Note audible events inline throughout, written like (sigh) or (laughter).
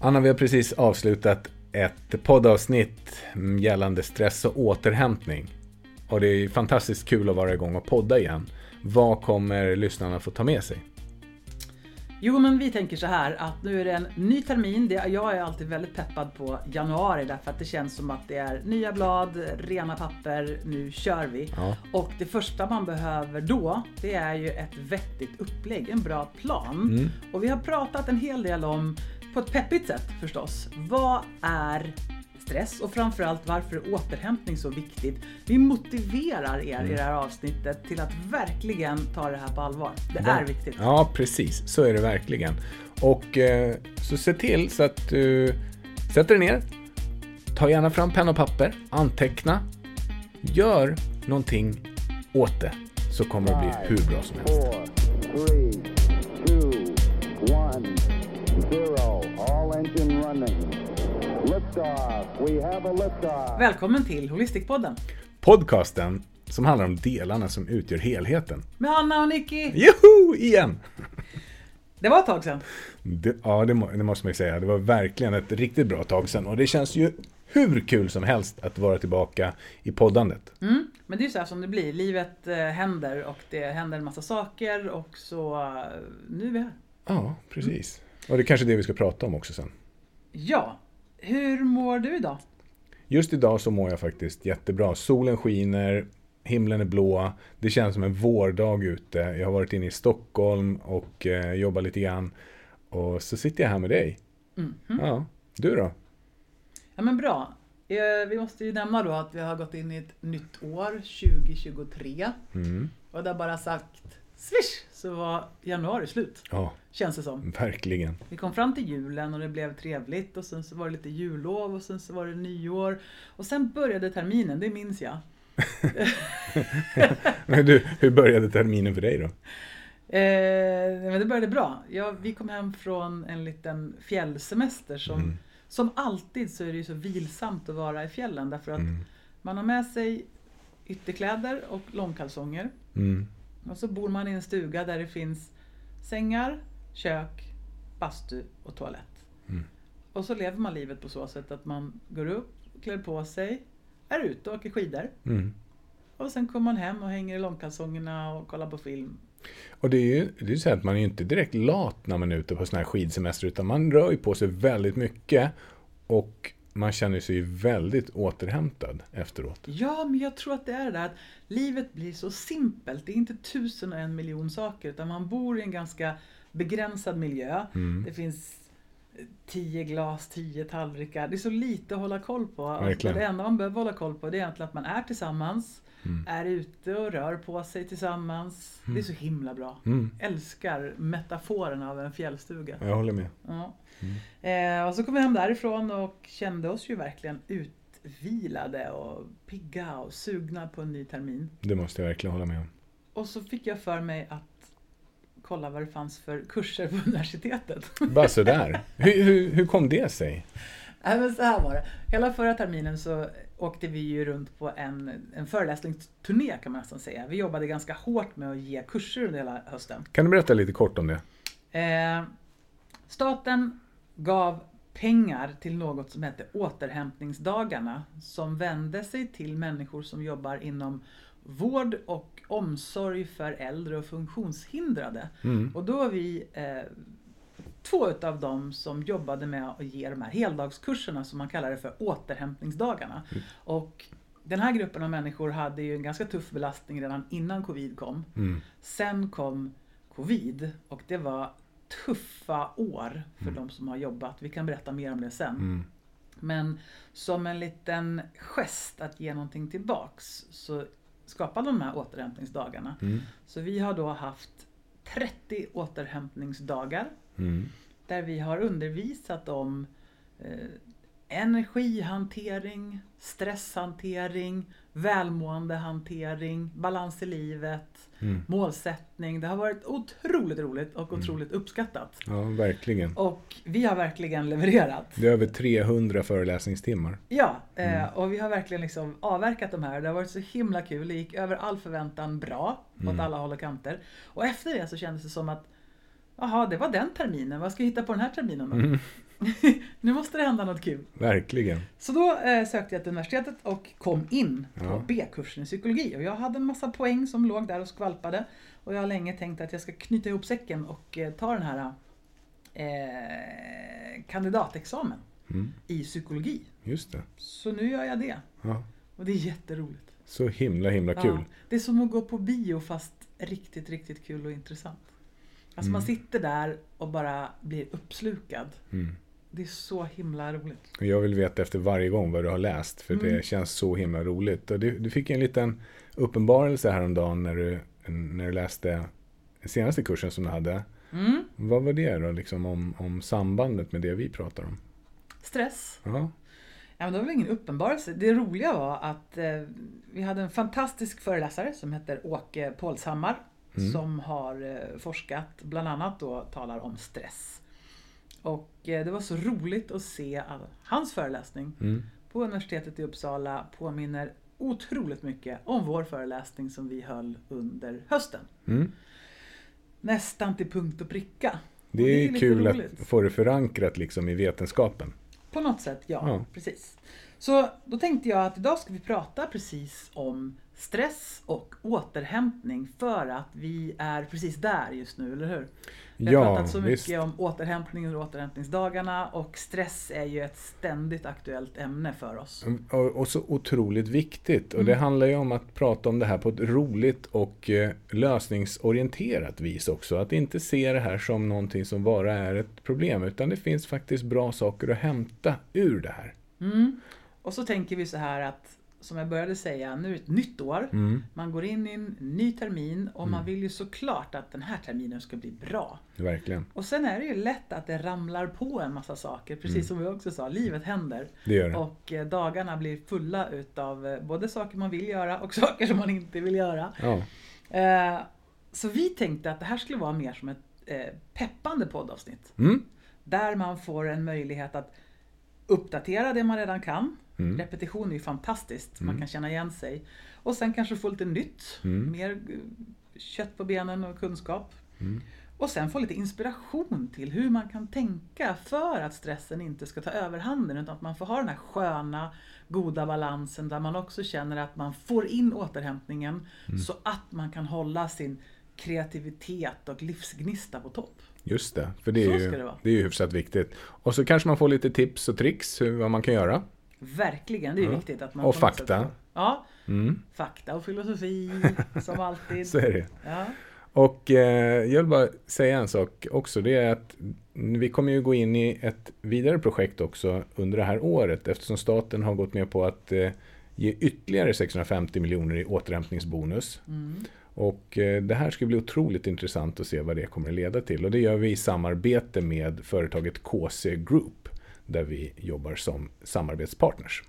Anna, vi har precis avslutat ett poddavsnitt gällande stress och återhämtning. Och det är fantastiskt kul att vara igång och podda igen. Vad kommer lyssnarna få ta med sig? Jo, men vi tänker så här att nu är det en ny termin. Jag är alltid väldigt peppad på januari därför att det känns som att det är nya blad, rena papper, nu kör vi. Ja. Och det första man behöver då, det är ju ett vettigt upplägg, en bra plan. Mm. Och vi har pratat en hel del om, på ett peppigt sätt förstås, vad är stress och framförallt varför är återhämtning så viktigt. Vi motiverar er mm. i det här avsnittet till att verkligen ta det här på allvar. Det är viktigt. Ja, precis. Så är det verkligen. Och eh, så se till så att du sätter dig ner. Ta gärna fram penna och papper. Anteckna. Gör någonting åt det. Så kommer det bli hur bra som helst. Välkommen till Holistikpodden. Podcasten som handlar om delarna som utgör helheten. Med Anna och Nicky. Joho! Igen! Det var ett tag sedan. Det, ja, det, det, måste man ju säga. Det var verkligen ett riktigt bra tag sedan. Och det känns ju hur kul som helst att vara tillbaka i poddandet. Mm, men det är ju så här som det blir. Livet eh, händer och det händer en massa saker och så eh, nu är vi här. Ja, precis. Och det är kanske är det vi ska prata om också sen. Ja, hur mår du idag? Just idag så mår jag faktiskt jättebra. Solen skiner, himlen är blå. Det känns som en vårdag ute. Jag har varit inne i Stockholm och eh, jobbat lite grann. Och så sitter jag här med dig. Mm -hmm. Ja, du då? Ja men bra. Eh, vi måste ju nämna då att vi har gått in i ett nytt år, 2023. Mm. Och det har bara sagt swish så var januari slut. Ja, känns det som. Verkligen. Vi kom fram till julen och det blev trevligt och sen så var det lite jullov och sen så var det nyår. Och sen började terminen, det minns jag. (laughs) men du, hur började terminen för dig då? Eh, men det började bra. Ja, vi kom hem från en liten fjällsemester som, mm. som alltid så är det ju så vilsamt att vara i fjällen därför att mm. man har med sig ytterkläder och långkalsonger. Mm. Och så bor man i en stuga där det finns sängar, kök, bastu och toalett. Mm. Och så lever man livet på så sätt att man går upp, klär på sig, är ute och åker skidor. Mm. Och sen kommer man hem och hänger i långkalsongerna och kollar på film. Och det är ju det är så att man är ju inte direkt lat när man är ute på sådana här skidsemester utan man rör ju på sig väldigt mycket. Och man känner sig väldigt återhämtad efteråt. Ja, men jag tror att det är det att livet blir så simpelt. Det är inte tusen och en miljon saker utan man bor i en ganska begränsad miljö. Mm. Det finns tio glas, tio tallrikar. Det är så lite att hålla koll på. Verkligen. Det enda man behöver hålla koll på det är egentligen att man är tillsammans, mm. är ute och rör på sig tillsammans. Mm. Det är så himla bra. Mm. Älskar metaforen av en fjällstuga. Jag håller med. Ja. Mm. Eh, och så kom vi hem därifrån och kände oss ju verkligen utvilade och pigga och sugna på en ny termin. Det måste jag verkligen hålla med om. Och så fick jag för mig att kolla vad det fanns för kurser på (laughs) universitetet. Bara sådär? Hur, hur, hur kom det sig? Nej, men så här var det. Hela förra terminen så åkte vi ju runt på en, en föreläsningsturné kan man nästan säga. Vi jobbade ganska hårt med att ge kurser under hela hösten. Kan du berätta lite kort om det? Eh, staten gav pengar till något som hette återhämtningsdagarna som vände sig till människor som jobbar inom vård och omsorg för äldre och funktionshindrade. Mm. Och då vi eh, två utav dem som jobbade med att ge de här heldagskurserna som man kallar det för återhämtningsdagarna. Mm. Och den här gruppen av människor hade ju en ganska tuff belastning redan innan covid kom. Mm. Sen kom covid och det var tuffa år för mm. de som har jobbat. Vi kan berätta mer om det sen. Mm. Men som en liten gest att ge någonting tillbaks så skapade de här återhämtningsdagarna. Mm. Så vi har då haft 30 återhämtningsdagar mm. Där vi har undervisat om eh, energihantering, stresshantering, välmåendehantering, balans i livet, mm. målsättning. Det har varit otroligt roligt och mm. otroligt mm. uppskattat. Ja, verkligen. Och vi har verkligen levererat. Det är över 300 föreläsningstimmar. Ja, eh, mm. och vi har verkligen liksom avverkat de här. Det har varit så himla kul. Det gick över all förväntan bra åt mm. alla håll och kanter. Och efter det så kändes det som att Jaha, det var den terminen. Vad ska jag hitta på den här terminen då? Mm. (laughs) måste det hända något kul. Verkligen. Så då eh, sökte jag till universitetet och kom in på Ja. B-kursen i psykologi. Och jag hade en massa poäng som låg där och skvalpade. Och jag har länge tänkt att jag ska knyta ihop säcken och eh, ta den här eh, kandidatexamen Mm. i psykologi. Just det. Så nu gör jag det. Ja. Och det är jätteroligt. Så himla, himla kul. Ja, det är som att gå på bio fast riktigt, riktigt kul och intressant. Alltså man sitter där och bara blir uppslukad. Mm. Det är så himla roligt. Och jag vill veta efter varje gång vad du har läst, för Mm. det känns så himla roligt. Och du, du fick en liten uppenbarelse häromdagen när du, när du läste den senaste kursen som du hade. Mm. Vad var det då, liksom om, om sambandet med det vi pratar om? Stress. Ja, Ja, men det var väl ingen uppenbarelse. Det roliga var att eh, vi hade en fantastisk föreläsare som heter Åke Pålshammar. Mm. Som har eh, forskat, bland annat då talar om stress. Och eh, det var så roligt att se att hans föreläsning mm. på universitetet i Uppsala påminner otroligt mycket om vår föreläsning som vi höll under hösten. Mm. Nästan till punkt och pricka. Och Det är, lite kul roligt. att få det förankrat liksom i vetenskapen. På något sätt, ja, Ja. Precis. Så då tänkte jag att idag ska vi prata precis om stress och återhämtning för att vi är precis där just nu, eller hur? Vi har Ja, pratat så visst. mycket om återhämtning under återhämtningsdagarna och stress är ju ett ständigt aktuellt ämne för oss. Och, och så otroligt viktigt. Och det Mm. handlar ju om att prata om det här på ett roligt och eh, lösningsorienterat vis också. Att inte se det här som någonting som bara är ett problem. Utan det finns faktiskt bra saker att hämta ur det här. Mm. Och så tänker vi så här att, som jag började säga, nu är det ett nytt år. Mm, Man går in i en ny termin och man vill ju såklart att den här terminen ska bli bra. verkligen. Och sen är det ju lätt att det ramlar på en massa saker, precis Mm. som vi också sa, livet händer. Det gör det. Och eh, dagarna blir fulla utav eh, både saker man vill göra och (laughs) saker som man inte vill göra. Ja, Eh, Så vi tänkte att det här skulle vara mer som ett peppande poddavsnitt. mm, Där man får en möjlighet att uppdatera det man redan kan. Mm, Repetition är ju fantastiskt, man Mm. kan känna igen sig. Och sen kanske få lite nytt, Mm. mer eh, kött på benen och kunskap. mm. Och sen få lite inspiration till hur man kan tänka för att stressen inte ska ta överhanden utan att man får ha den här sköna, goda balansen där man också känner att man får in återhämtningen Mm. så att man kan hålla sin kreativitet och livsgnista på topp. Just det. För det är, ju, det det är ju hyfsat viktigt. Och så kanske man får lite tips och tricks hur, vad man kan göra. Verkligen, det är Ja. viktigt att man Och sätt fakta. Ja, Mm, fakta och filosofi (laughs) som alltid. så är det. Ja. Och eh, jag vill bara säga en sak också. Det är att vi kommer ju gå in i ett vidare projekt också under det här året eftersom staten har gått med på att eh, ge ytterligare 650 miljoner i återhämtningsbonus. Mm. Och eh, det här ska bli otroligt intressant att se vad det kommer att leda till. Och det gör vi i samarbete med företaget KC Group där vi jobbar som samarbetspartners.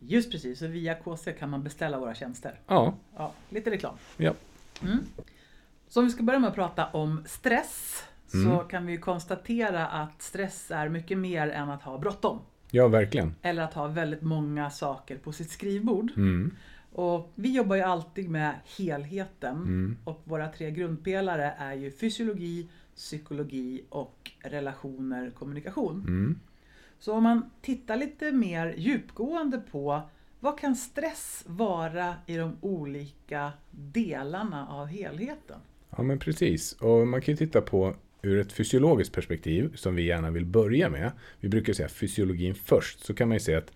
Just precis, så via KC kan man beställa våra tjänster. Ja, Ja, lite reklam. ja. Mm. Så om vi ska börja med att prata om stress så Mm. kan vi ju konstatera att stress är mycket mer än att ha bråttom. ja verkligen. Eller att ha väldigt många saker på sitt skrivbord. Mm, Och vi jobbar ju alltid med helheten. mm, Och våra tre grundpelare är ju fysiologi, psykologi och relationer, kommunikation. mm. Så om man tittar lite mer djupgående på vad kan stress vara i de olika delarna av helheten? Ja, men precis. Och man kan ju titta på ur ett fysiologiskt perspektiv som vi gärna vill börja med. Vi brukar säga fysiologin först. Så kan man ju säga att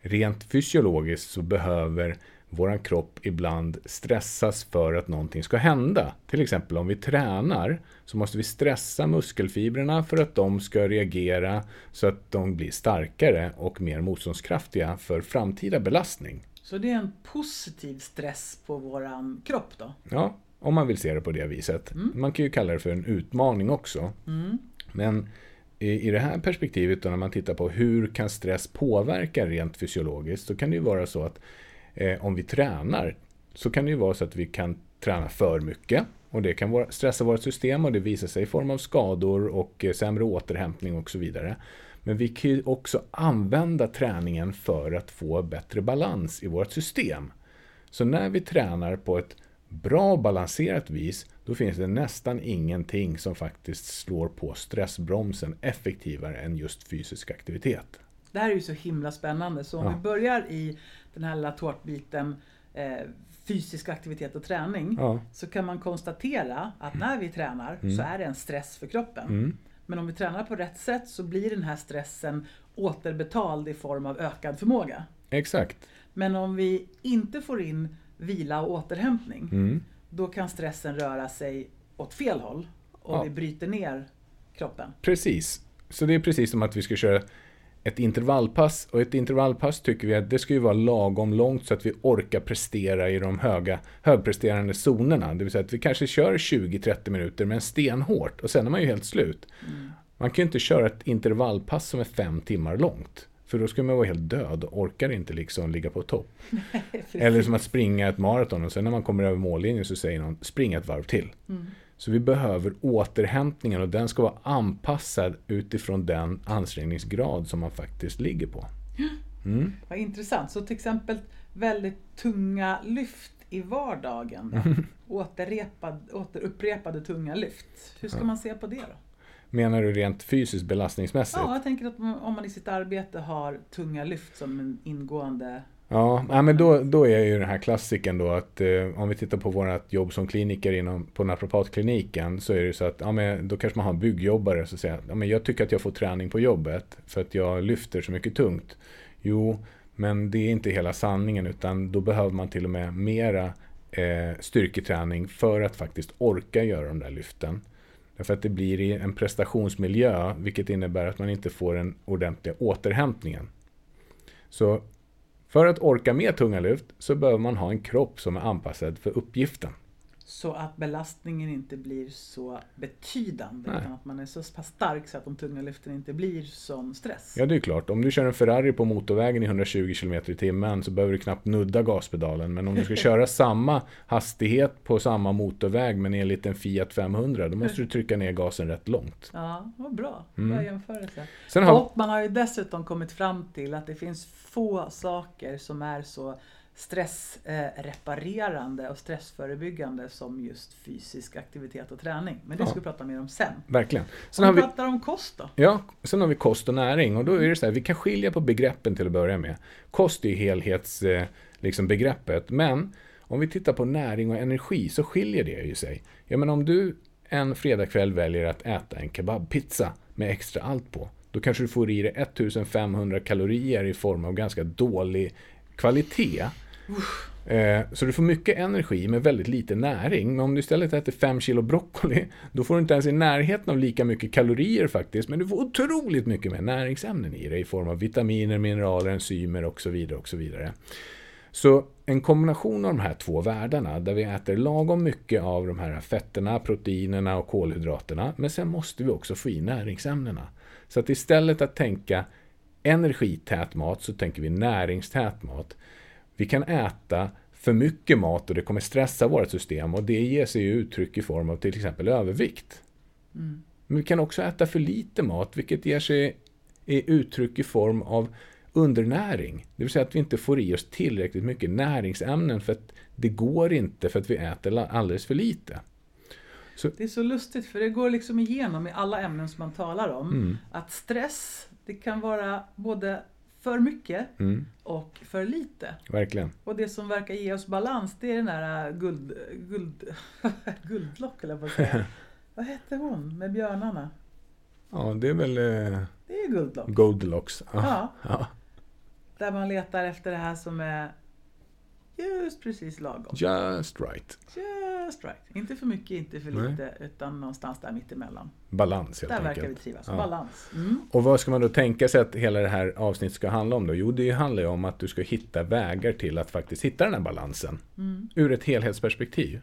rent fysiologiskt så behöver våran kropp ibland stressas för att någonting ska hända. Till exempel om vi tränar så måste vi stressa muskelfibrerna för att de ska reagera så att de blir starkare och mer motståndskraftiga för framtida belastning. Så det är en positiv stress på våran kropp då? Ja, om man vill se det på det viset. Mm. Man kan ju kalla det för en utmaning också. Mm. Men i, det här perspektivet, då, när man tittar på hur kan stress påverka rent fysiologiskt, så kan det ju vara så att eh, om vi tränar, så kan det ju vara så att vi kan träna för mycket. Och det kan stressa vårt system och det visar sig i form av skador och eh, sämre återhämtning och så vidare. Men vi kan ju också använda träningen för att få bättre balans i vårt system. Så när vi tränar på ett bra balanserat vis, då finns det nästan ingenting som faktiskt slår på stressbromsen effektivare än just fysisk aktivitet. Det här är ju så himla spännande. Så om Ja. vi börjar i den här lilla tårtbiten eh, fysisk aktivitet och träning. Ja. Så kan man konstatera att när vi tränar så är det en stress för kroppen. Mm. Men om vi tränar på rätt sätt så blir den här stressen återbetald i form av ökad förmåga. Exakt. Men om vi inte får in vila och återhämtning, Mm. då kan stressen röra sig åt fel håll och Ja. vi bryter ner kroppen. Precis. Så det är precis som att vi ska köra ett intervallpass. Och ett intervallpass tycker vi att det ska ju vara lagom långt så att vi orkar prestera i de höga, högpresterande zonerna. Det vill säga att vi kanske kör 20-30 minuter men stenhårt och sen är man ju helt slut. Man kan ju inte köra ett intervallpass som är fem timmar långt. För då skulle man vara helt död och orkar inte liksom ligga på topp. (laughs) Eller som att springa ett maraton och sen när man kommer över mållinjen så säger någon spring ett varv till. Mm. Så vi behöver återhämtningen och den ska vara anpassad utifrån den ansträngningsgrad som man faktiskt ligger på. (gasps) Mm. Vad intressant. Så till exempel väldigt tunga lyft i vardagen. (laughs) Återrepad, återupprepade tunga lyft. Hur ska Ja. man se på det då? Menar du rent fysiskt belastningsmässigt? Ja, jag tänker att om man i sitt arbete har tunga lyft som en ingående... Ja, men då, då är ju den här klassiken då att eh, om vi tittar på vårt jobb som kliniker inom, på naprapatkliniken så är det ju så att ja, men då kanske man har en byggjobbare som säger att ja, men jag tycker att jag får träning på jobbet för att jag lyfter så mycket tungt. Jo, men det är inte hela sanningen utan då behöver man till och med mera eh, styrketräning för att faktiskt orka göra de där lyften. Därför att det blir i en prestationsmiljö vilket innebär att man inte får den ordentliga återhämtningen. Så för att orka med tunga lyft så behöver man ha en kropp som är anpassad för uppgiften. Så att belastningen inte blir så betydande. Nej. Utan att man är så pass stark så att de tunga lyften inte blir som stress. Ja, det är klart. Om du kör en Ferrari på motorvägen i 120 km i timmen så behöver du knappt nudda gaspedalen. Men om du ska (laughs) köra samma hastighet på samma motorväg men i en liten Fiat 500 då måste du trycka ner gasen rätt långt. Ja, vad bra. Mm. Bra jämförelse. Sen har, Och man har ju dessutom kommit fram till att det finns få saker som är så stressreparerande och stressförebyggande som just fysisk aktivitet och träning. Men det Ja. ska vi prata mer om sen. verkligen. Sen Om vi pratar om kost då? ja, sen har vi kost och näring och då är det så här, vi kan skilja på begreppen till att börja med. Kost är ju helhets, eh, liksom begreppet, men om vi tittar på näring och energi så skiljer det ju sig. Ja, men om du en fredagkväll väljer att äta en kebabpizza med extra allt på, då kanske du får i dig 1500 kalorier i form av ganska dålig kvalitet. Eh, Så du får mycket energi med väldigt lite näring. Men om du istället äter 5 kilo broccoli, då får du inte ens i närheten av lika mycket kalorier faktiskt. Men du får otroligt mycket mer näringsämnen i dig i form av vitaminer, mineraler, enzymer och så vidare. och så vidare. Så en kombination av de här två världarna där vi äter lagom mycket av de här fetterna, proteinerna och kolhydraterna. Men sen måste vi också få i näringsämnena. Så att istället att tänka energität mat så tänker vi näringstät mat. Vi kan äta för mycket mat och det kommer stressa vårt system och det ger sig uttryck i form av till exempel övervikt. Mm. Men vi kan också äta för lite mat vilket ger sig i uttryck i form av undernäring. Det vill säga att vi inte får i oss tillräckligt mycket näringsämnen för att det går inte för att vi äter alldeles för lite. Det är så lustigt för det går liksom igenom i alla ämnen som man talar om. Mm. Att stress, det kan vara både för mycket Mm, och för lite. verkligen. Och det som verkar ge oss balans det är den där äh, guld, guld, (laughs) guldlock eller vad säga. (laughs) Vad hette hon med björnarna? Ja, det är väl eh, Det är guldlock. Goldilocks. Ja. Ja, Ja. där man letar efter det här som är just precis lagom. Just right. Just right. Inte för mycket, inte för Nej. lite, utan någonstans där mittemellan. Balans helt Där enkelt. verkar vi trivas. Ja. Balans. Mm. Och vad ska man då tänka sig att hela det här avsnittet ska handla om då? Jo, det handlar ju om att du ska hitta vägar till att faktiskt hitta den här balansen. Mm. Ur ett helhetsperspektiv.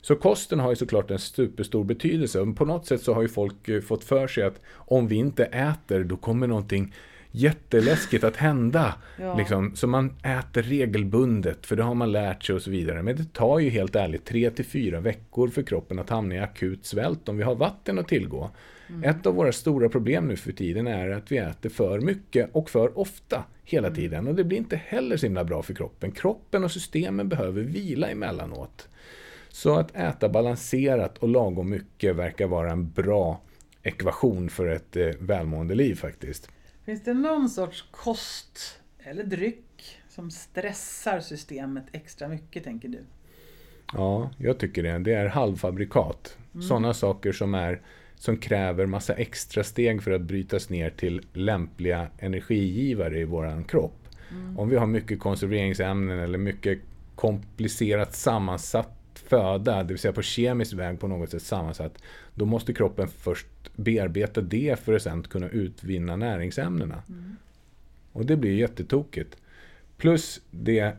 Så kosten har ju såklart en superstor betydelse. På något sätt så har ju folk eh, fått för sig att om vi inte äter, då kommer någonting jätteläskigt att hända. Ja. Liksom, så man äter regelbundet, för det har man lärt sig och så vidare. Men det tar ju helt ärligt tre till fyra veckor för kroppen att hamna i akut svält om vi har vatten att tillgå. Ett av våra stora problem nu för tiden är att vi äter för mycket och för ofta hela tiden. Och det blir inte heller så himla bra för kroppen. Kroppen och systemen behöver vila emellanåt. Så att äta balanserat och lagom mycket verkar vara en bra ekvation för ett eh, välmående liv faktiskt. Finns det någon sorts kost eller dryck som stressar systemet extra mycket, tänker du? Ja, jag tycker det. Det är halvfabrikat. Mm. Sådana saker som, är, som kräver massa extra steg för att brytas ner till lämpliga energigivare i våran kropp. Mm. Om vi har mycket konserveringsämnen eller mycket komplicerat sammansatt föda, det vill säga på kemisk väg på något sätt sammansatt, då måste kroppen först bearbeta det för att sen kunna utvinna näringsämnena. Mm. Och det blir jättetokigt. Plus det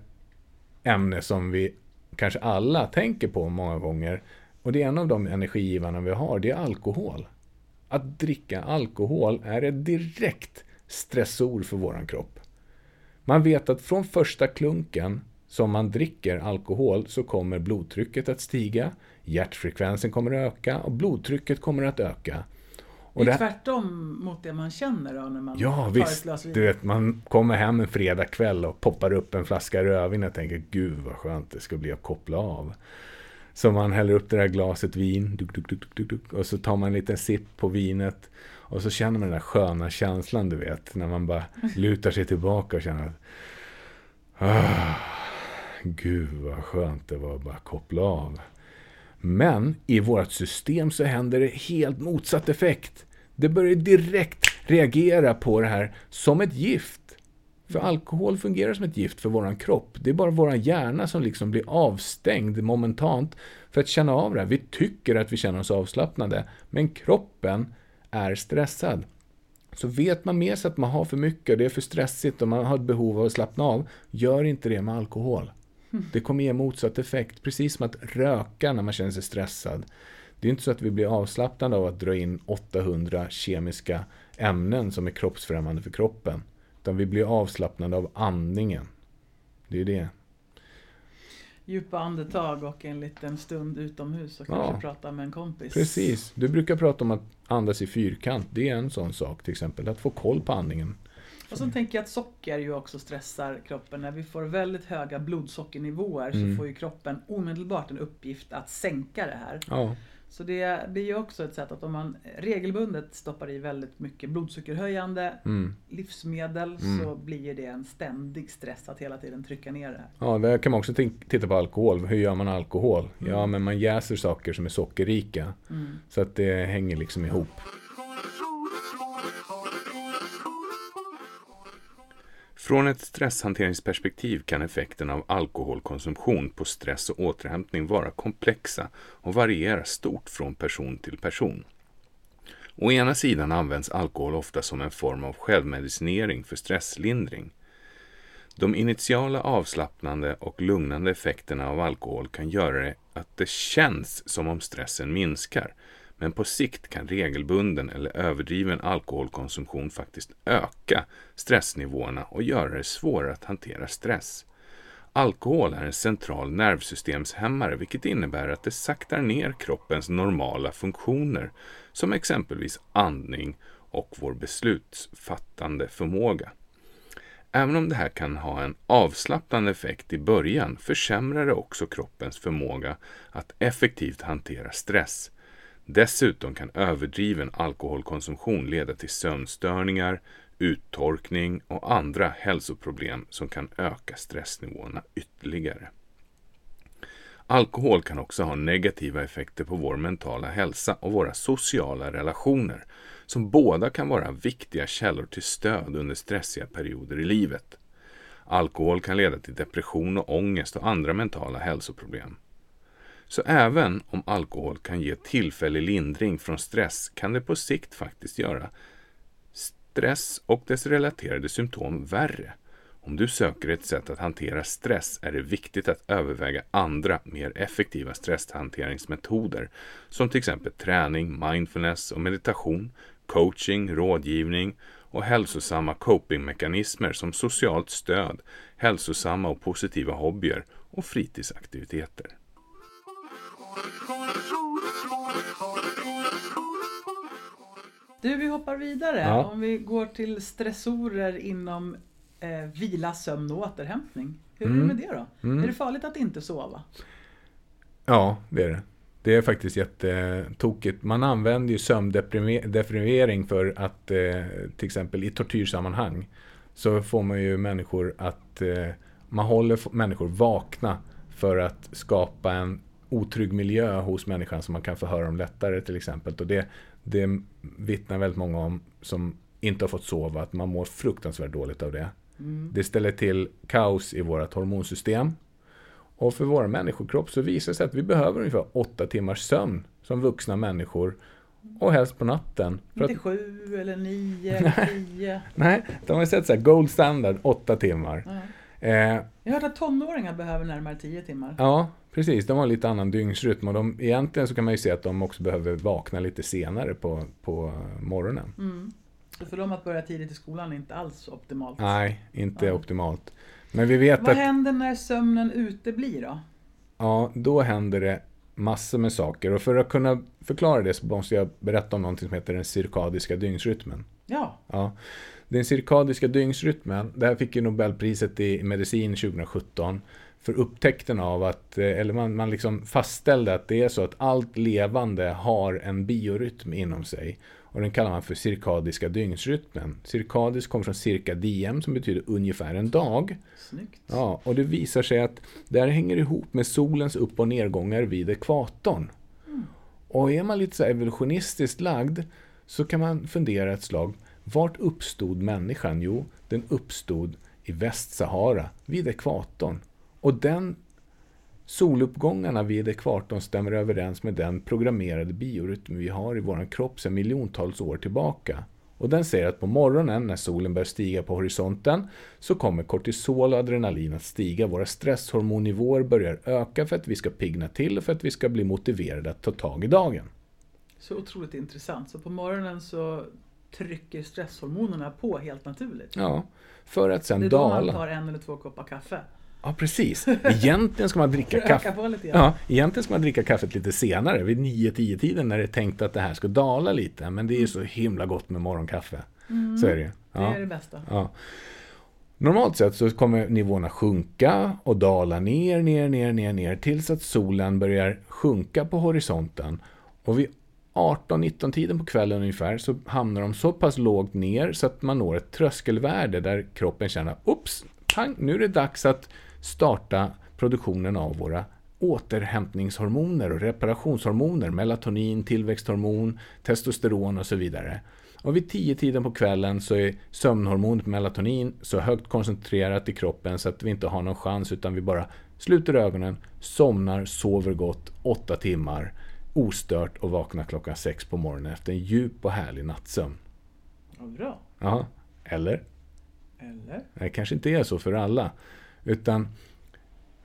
ämne som vi kanske alla tänker på många gånger, och det är en av de energigivarna vi har, det är alkohol. Att dricka alkohol är ett direkt stressor för våran kropp. Man vet att från första klunken som man dricker alkohol så kommer blodtrycket att stiga, hjärtfrekvensen kommer att öka och blodtrycket kommer att öka. Och det är tvärtom mot det man känner då när man ja, tar visst, ett glas vin. Du vet, man kommer hem en fredagkväll och poppar upp en flaska rödvin och tänker gud vad skönt det ska bli att koppla av. Så man häller upp det där glaset vin duk, duk, duk, duk, och så tar man en liten sipp på vinet och så känner man den där sköna känslan du vet när man bara (laughs) lutar sig tillbaka och känner att ah, Gud vad skönt det var att bara koppla av. Men i vårt system så händer det helt motsatt effekt. Det börjar direkt reagera på det här som ett gift. För alkohol fungerar som ett gift för våran kropp. Det är bara våran hjärna som liksom blir avstängd momentant för att känna av det här. Vi tycker att vi känner oss avslappnade, men kroppen är stressad. Så vet man med sig att man har för mycket, det är för stressigt och man har ett behov av att slappna av, gör inte det med alkohol. Det kommer ge motsatt effekt, precis som att röka när man känner sig stressad. Det är inte så att vi blir avslappnade av att dra in 800 kemiska ämnen som är kroppsfrämmande för kroppen. Utan vi blir avslappnade av andningen. Det är det. Djupa andetag och en liten stund utomhus och kanske ja, prata med en kompis. Precis. Du brukar prata om att andas i fyrkant. Det är en sån sak till exempel. Att få koll på andningen. Och så tänker jag att socker ju också stressar kroppen. När vi får väldigt höga blodsockernivåer Mm. så får ju kroppen omedelbart en uppgift att sänka det här. Ja, Så det blir ju också ett sätt att om man regelbundet stoppar i väldigt mycket blodsockerhöjande mm. livsmedel Mm. så blir det en ständig stress att hela tiden trycka ner det här. ja där kan man också titta på alkohol. Hur gör man alkohol? Mm. Ja, men man jäser saker som är sockerrika. Mm. Så att det hänger liksom ihop. Från ett stresshanteringsperspektiv kan effekterna av alkoholkonsumtion på stress och återhämtning vara komplexa och variera stort från person till person. Å ena sidan används alkohol ofta som en form av självmedicinering för stresslindring. De initiala avslappnande och lugnande effekterna av alkohol kan göra det att det känns som om stressen minskar, men på sikt kan regelbunden eller överdriven alkoholkonsumtion faktiskt öka stressnivåerna och göra det svårare att hantera stress. Alkohol är en central nervsystemshämmare vilket innebär att det saktar ner kroppens normala funktioner som exempelvis andning och vår beslutsfattande förmåga. Även om det här kan ha en avslappnande effekt i början försämrar det också kroppens förmåga att effektivt hantera stress. Dessutom kan överdriven alkoholkonsumtion leda till sömnstörningar, uttorkning och andra hälsoproblem som kan öka stressnivåerna ytterligare. Alkohol kan också ha negativa effekter på vår mentala hälsa och våra sociala relationer, som båda kan vara viktiga källor till stöd under stressiga perioder i livet. Alkohol kan leda till depression och ångest och andra mentala hälsoproblem. Så även om alkohol kan ge tillfällig lindring från stress kan det på sikt faktiskt göra stress och dess relaterade symptom värre. Om du söker ett sätt att hantera stress är det viktigt att överväga andra, mer effektiva stresshanteringsmetoder som till exempel träning, mindfulness och meditation, coaching, rådgivning och hälsosamma copingmekanismer som socialt stöd, hälsosamma och positiva hobbyer och fritidsaktiviteter. Du, vi hoppar vidare. Ja. Om vi går till stressorer inom eh, vila, sömn och återhämtning. Hur är det Mm. med det då? Mm. Är det farligt att inte sova? Ja, det är det. Det är faktiskt jättetokigt. Man använder ju sömndeprivering för att eh, till exempel i tortyrsammanhang så får man ju människor att eh, man håller människor vakna för att skapa en otrygg miljö hos människan som man kan förhöra dem lättare till exempel. Och det, det vittnar väldigt många om som inte har fått sova, att man mår fruktansvärt dåligt av det. Mm. Det ställer till kaos i vårt hormonsystem. Och för vår människokropp så visar det sig att vi behöver ungefär åtta timmars sömn som vuxna människor. Och helst på natten. Inte att... sju eller nio (laughs) eller tio. Nej, de har sett så här, gold standard, åtta timmar. Ja. Eh, jag har hört att tonåringar behöver närmare tio timmar. Ja, precis. De har en lite annan dygnsrytm. Och de, egentligen så kan man ju se att de också behöver vakna lite senare på, på morgonen. Mm. Så för dem att börja tidigt i skolan är inte alls optimalt? Nej, inte ja. optimalt. Men vi vet Vad att... händer när sömnen uteblir då? Ja, då händer det massor med saker. Och för att kunna förklara det så måste jag berätta om någonting som heter den cirkadiska dygnsrytmen. Ja. ja. Den cirkadiska dygnsrytmen, det här fick ju Nobelpriset i medicin 2017 för upptäckten av att, eh, eller man, man liksom fastställde att det är så att allt levande har en biorytm inom sig. Och den kallar man för cirkadiska dygnsrytmen. Cirkadisk kommer från cirka diem som betyder ungefär en dag. Snyggt. Ja, och det visar sig att det här hänger ihop med solens upp och nedgångar vid ekvatorn. Mm. Och är man lite så evolutionistiskt lagd så kan man fundera ett slag. Vart uppstod människan? Jo, den uppstod i Västsahara, vid ekvatorn. Och den Soluppgångarna vid ekvatorn stämmer överens med den programmerade biorytm vi har i vår kropp sedan miljontals år tillbaka. Och den säger att på morgonen när solen börjar stiga på horisonten så kommer kortisol och adrenalin att stiga. Våra stresshormonnivåer börjar öka för att vi ska pigna till och för att vi ska bli motiverade att ta tag i dagen. Så otroligt intressant. Så på morgonen så trycker stresshormonerna på helt naturligt? Ja, för att sen dala. Det är då man tar en eller två koppar kaffe? Ja, precis. Egentligen ska man dricka kaffe. Ja, egentligen ska man dricka kaffet lite senare, vid 9-10 tiden när det är tänkt att det här ska dala lite. Men det är ju så himla gott med morgonkaffe. Mm, så är det ju. Ja. Det är det bästa. Ja. Normalt sett så kommer nivåerna sjunka och dala ner, ner, ner, ner, ner tills att solen börjar sjunka på horisonten. Och vid 18-19 tiden på kvällen ungefär så hamnar de så pass lågt ner så att man når ett tröskelvärde där kroppen känner, oops, pang, nu är det dags att starta produktionen av våra återhämtningshormoner och reparationshormoner, melatonin, tillväxthormon, testosteron och så vidare. Och vid 10-tiden på kvällen så är sömnhormonet melatonin så högt koncentrerat i kroppen så att vi inte har någon chans utan vi bara sluter ögonen, somnar, sover gott 8 timmar ostört och vaknar klockan 6 på morgonen efter en djup och härlig nattsömn. Ja, bra. Ja, eller? Eller? Det kanske inte är så för alla. Utan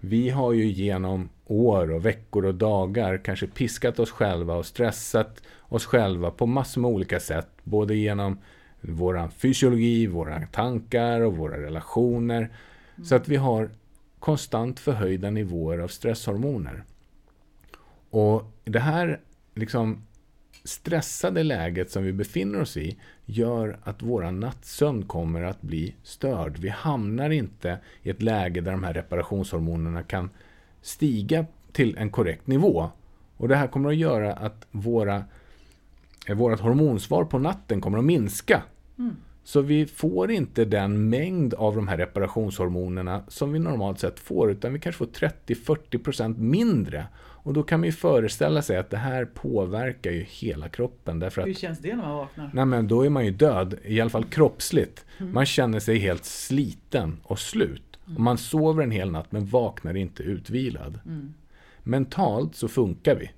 vi har ju genom år och veckor och dagar kanske piskat oss själva och stressat oss själva på massor med olika sätt. Både genom vår fysiologi, våra tankar och våra relationer. Mm. Så att vi har konstant förhöjda nivåer av stresshormoner. Och det här liksom stressade läget som vi befinner oss i gör att vår nattsömn kommer att bli störd. Vi hamnar inte i ett läge där de här reparationshormonerna kan stiga till en korrekt nivå. Och Det här kommer att göra att våra, eh, vårt hormonsvar på natten kommer att minska. Mm. Så vi får inte den mängd av de här reparationshormonerna som vi normalt sett får, utan vi kanske får 30-40% mindre. Och då kan man ju föreställa sig att det här påverkar ju hela kroppen. Därför att, Hur känns det när man vaknar? Nej men då är man ju död, i alla fall kroppsligt. Mm. Man känner sig helt sliten och slut. Mm. Och man sover en hel natt men vaknar inte utvilad. Mm. Mentalt så funkar vi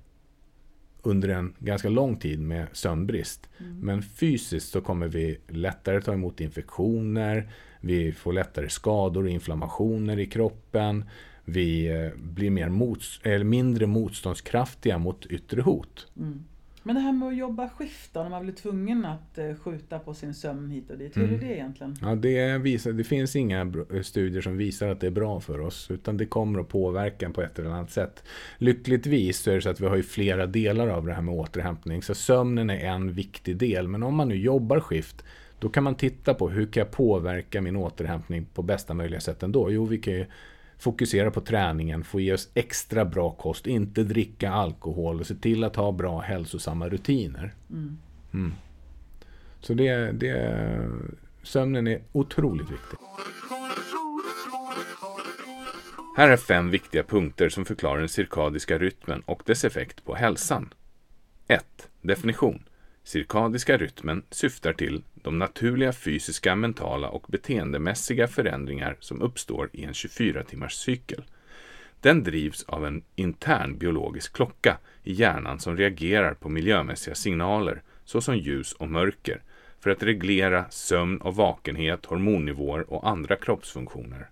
under en ganska lång tid med sömnbrist. Mm. Men fysiskt så kommer vi lättare ta emot infektioner, vi får lättare skador och inflammationer i kroppen vi eh, blir mer mots eller mindre motståndskraftiga mot yttre hot. Mm. Men det här med att jobba skift då, när man blir tvungen att eh, skjuta på sin sömn hit och dit. Hur mm. är det egentligen? Ja, det, visar, det finns inga studier som visar att det är bra för oss. Utan det kommer att påverka på ett eller annat sätt. Lyckligtvis så är det så att vi har ju flera delar av det här med återhämtning. Så sömnen är en viktig del. Men om man nu jobbar skift då kan man titta på hur kan jag påverka min återhämtning på bästa möjliga sätt ändå? Jo, vi kan ju fokusera på träningen, få i oss extra bra kost, inte dricka alkohol och se till att ha bra hälsosamma rutiner. Mm. Mm. Så det, det, sömnen är otroligt viktig. Här är fem viktiga punkter som förklarar den cirkadiska rytmen och dess effekt på hälsan. 1. Definition. Cirkadiska rytmen syftar till de naturliga fysiska, mentala och beteendemässiga förändringar som uppstår i en 24-timmars cykel. Den drivs av en intern biologisk klocka i hjärnan som reagerar på miljömässiga signaler såsom ljus och mörker för att reglera sömn och vakenhet, hormonnivåer och andra kroppsfunktioner.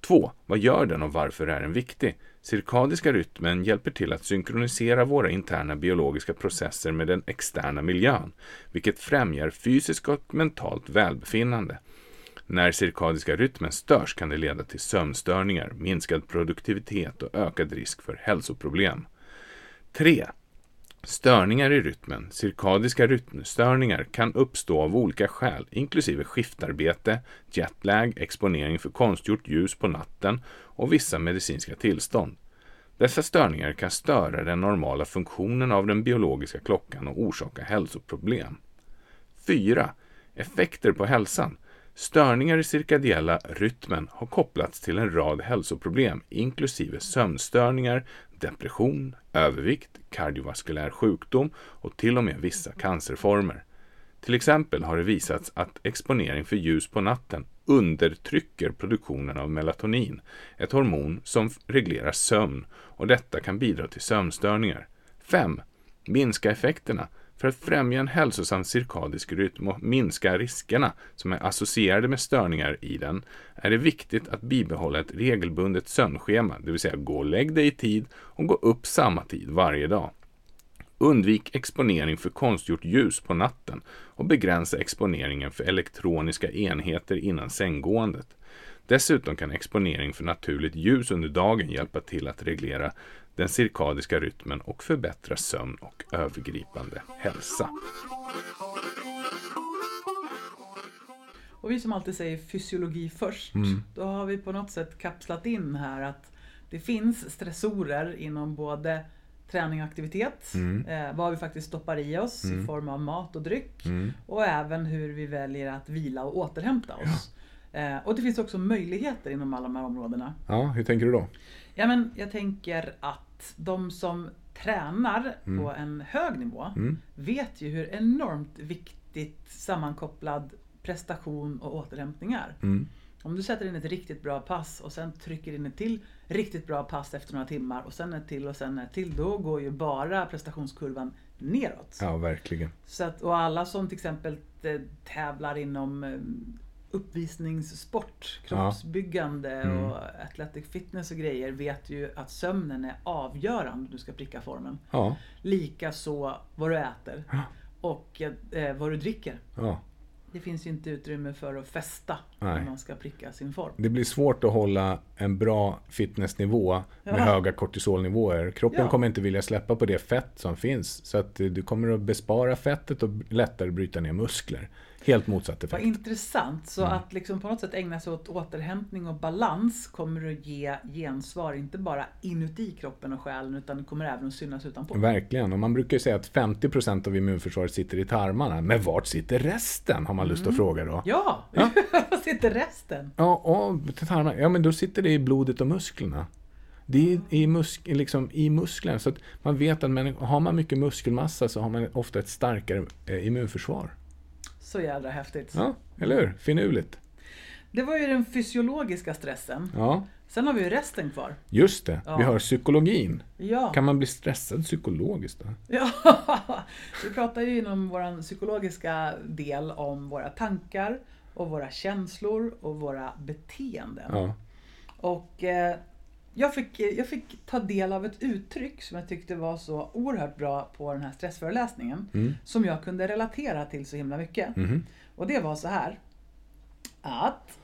2. Vad gör den och varför är den viktig? Cirkadiska rytmen hjälper till att synkronisera våra interna biologiska processer med den externa miljön, vilket främjar fysiskt och mentalt välbefinnande. När cirkadiska rytmen störs kan det leda till sömnstörningar, minskad produktivitet och ökad risk för hälsoproblem. 3. Störningar i rytmen, cirkadiska rytmstörningar, kan uppstå av olika skäl, inklusive skiftarbete, jetlag, exponering för konstgjort ljus på natten och vissa medicinska tillstånd. Dessa störningar kan störa den normala funktionen av den biologiska klockan och orsaka hälsoproblem. 4. Effekter på hälsan. Störningar i cirkadiella rytmen har kopplats till en rad hälsoproblem, inklusive sömnstörningar, depression, övervikt, kardiovaskulär sjukdom och till och med vissa cancerformer. Till exempel har det visats att exponering för ljus på natten undertrycker produktionen av melatonin, ett hormon som reglerar sömn och detta kan bidra till sömnstörningar. 5. Minska effekterna. För att främja en hälsosam cirkadisk rytm och minska riskerna som är associerade med störningar i den är det viktigt att bibehålla ett regelbundet sömnschema, det vill säga gå och lägg dig i tid och gå upp samma tid varje dag. Undvik exponering för konstgjort ljus på natten och begränsa exponeringen för elektroniska enheter innan sänggåendet. Dessutom kan exponering för naturligt ljus under dagen hjälpa till att reglera den cirkadiska rytmen och förbättra sömn och övergripande hälsa. Och vi som alltid säger fysiologi först, Mm. då har vi på något sätt kapslat in här att det finns stressorer inom både träning och aktivitet, Mm. eh, vad vi faktiskt stoppar i oss i Mm. form av mat och dryck Mm. och även hur vi väljer att vila och återhämta oss. Eh, och det finns också möjligheter inom alla de här områdena. Ja, hur tänker du då? Ja, men jag tänker att de som tränar Mm. på en hög nivå Mm. vet ju hur enormt viktigt sammankopplad prestation och återhämtning är. Mm. Om du sätter in ett riktigt bra pass och sen trycker in ett till riktigt bra pass efter några timmar och sen ett till och sen ett till. Då går ju bara prestationskurvan neråt. Ja, verkligen. Så att, och alla som till exempel eh, tävlar inom eh, uppvisningssport, kroppsbyggande Mm. och athletic fitness och grejer vet ju att sömnen är avgörande om du ska pricka formen. Ja, Likaså vad du äter och eh, vad du dricker. ja. Det finns ju inte utrymme för att festa Nej. när man ska pricka sin form. Det blir svårt att hålla en bra fitnessnivå med Ja. höga kortisolnivåer. Kroppen Ja. kommer inte vilja släppa på det fett som finns. Så att du kommer att bespara fettet och lättare bryta ner muskler. Helt motsatt Vad effekt. intressant. Så Mm. att liksom på något sätt ägna sig åt återhämtning och balans kommer att ge gensvar, inte bara inuti kroppen och själen, utan kommer även att synas utanpå. Verkligen. Och man brukar ju säga att 50% av immunförsvaret sitter i tarmarna. Men vart sitter resten? Har man lust att fråga då. Ja! Ja. (laughs) Var sitter resten? Ja, och tarmarna. Ja, men då sitter det i blodet och musklerna. Det är i, musk, liksom i musklerna. Så att man vet att har man mycket muskelmassa så har man ofta ett starkare eh, immunförsvar. Så jädra häftigt. Ja, eller hur? Finurligt. Det var ju den fysiologiska stressen. Ja, Sen har vi ju resten kvar. just det. Ja. Vi har psykologin. Ja. Kan man bli stressad psykologiskt då? ja. (laughs) Vi pratar ju inom vår psykologiska del om våra tankar och våra känslor och våra beteenden. Ja. Och eh, jag, fick, jag fick ta del av ett uttryck som jag tyckte var så oerhört bra på den här stressföreläsningen. Mm. Som jag kunde relatera till så himla mycket. Mhm. Och det var så här. Att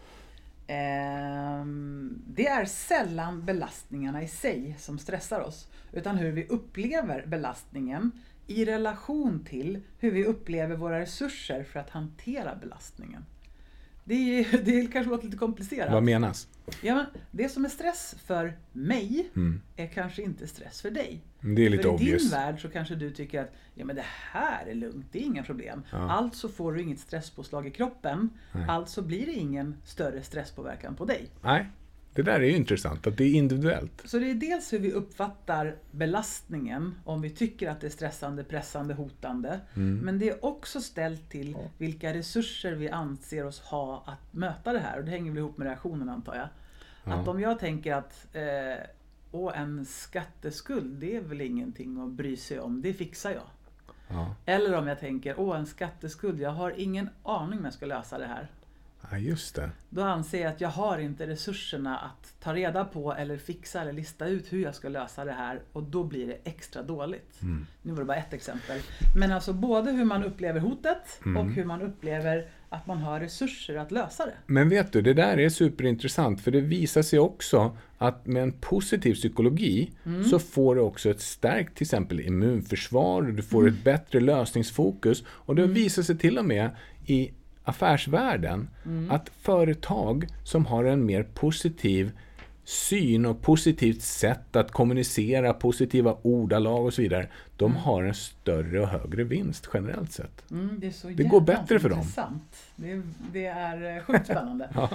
ehm, det är sällan belastningarna i sig som stressar oss. Utan hur vi upplever belastningen i relation till hur vi upplever våra resurser för att hantera belastningen. Det, är, (laughs) det kanske låter lite komplicerat. Vad menas? Ja, men det som är stress för mig Mm. är kanske inte stress för dig. Det är lite för i obvious. din värld så kanske du tycker att ja, men det här är lugnt, det är inga problem. Ja. Alltså får du inget stresspåslag i kroppen. Nej. Alltså blir det ingen större stresspåverkan på dig. Nej, det där är ju intressant, att det är individuellt. Så det är dels hur vi uppfattar belastningen, om vi tycker att det är stressande, pressande, hotande. Mm. Men det är också ställt till vilka resurser vi anser oss ha att möta det här. Och det hänger väl ihop med reaktionen antar jag. Att om jag tänker att eh, Åh, en skatteskuld, det är väl ingenting att bry sig om, det fixar jag. Ja, Eller om jag tänker, åh en skatteskuld, jag har ingen aning om jag ska lösa det här. Ja just det. Då anser jag att jag har inte resurserna att ta reda på eller fixa eller lista ut hur jag ska lösa det här och då blir det extra dåligt. Mm. Nu var det bara ett exempel. Men alltså både hur man upplever hotet Mm. och hur man upplever att man har resurser att lösa det. Men vet du, det där är superintressant för det visar sig också att med en positiv psykologi Mm. så får du också ett stärkt till exempel immunförsvar, du får Mm. ett bättre lösningsfokus och det visar sig till och med i affärsvärlden Mm. att företag som har en mer positiv syn och positivt sätt att kommunicera, positiva ordalag och så vidare, de har en större och högre vinst generellt sett. Mm, det Det går bättre för dem. intressant. Det är, det är eh, sjukt spännande. (laughs) Ja.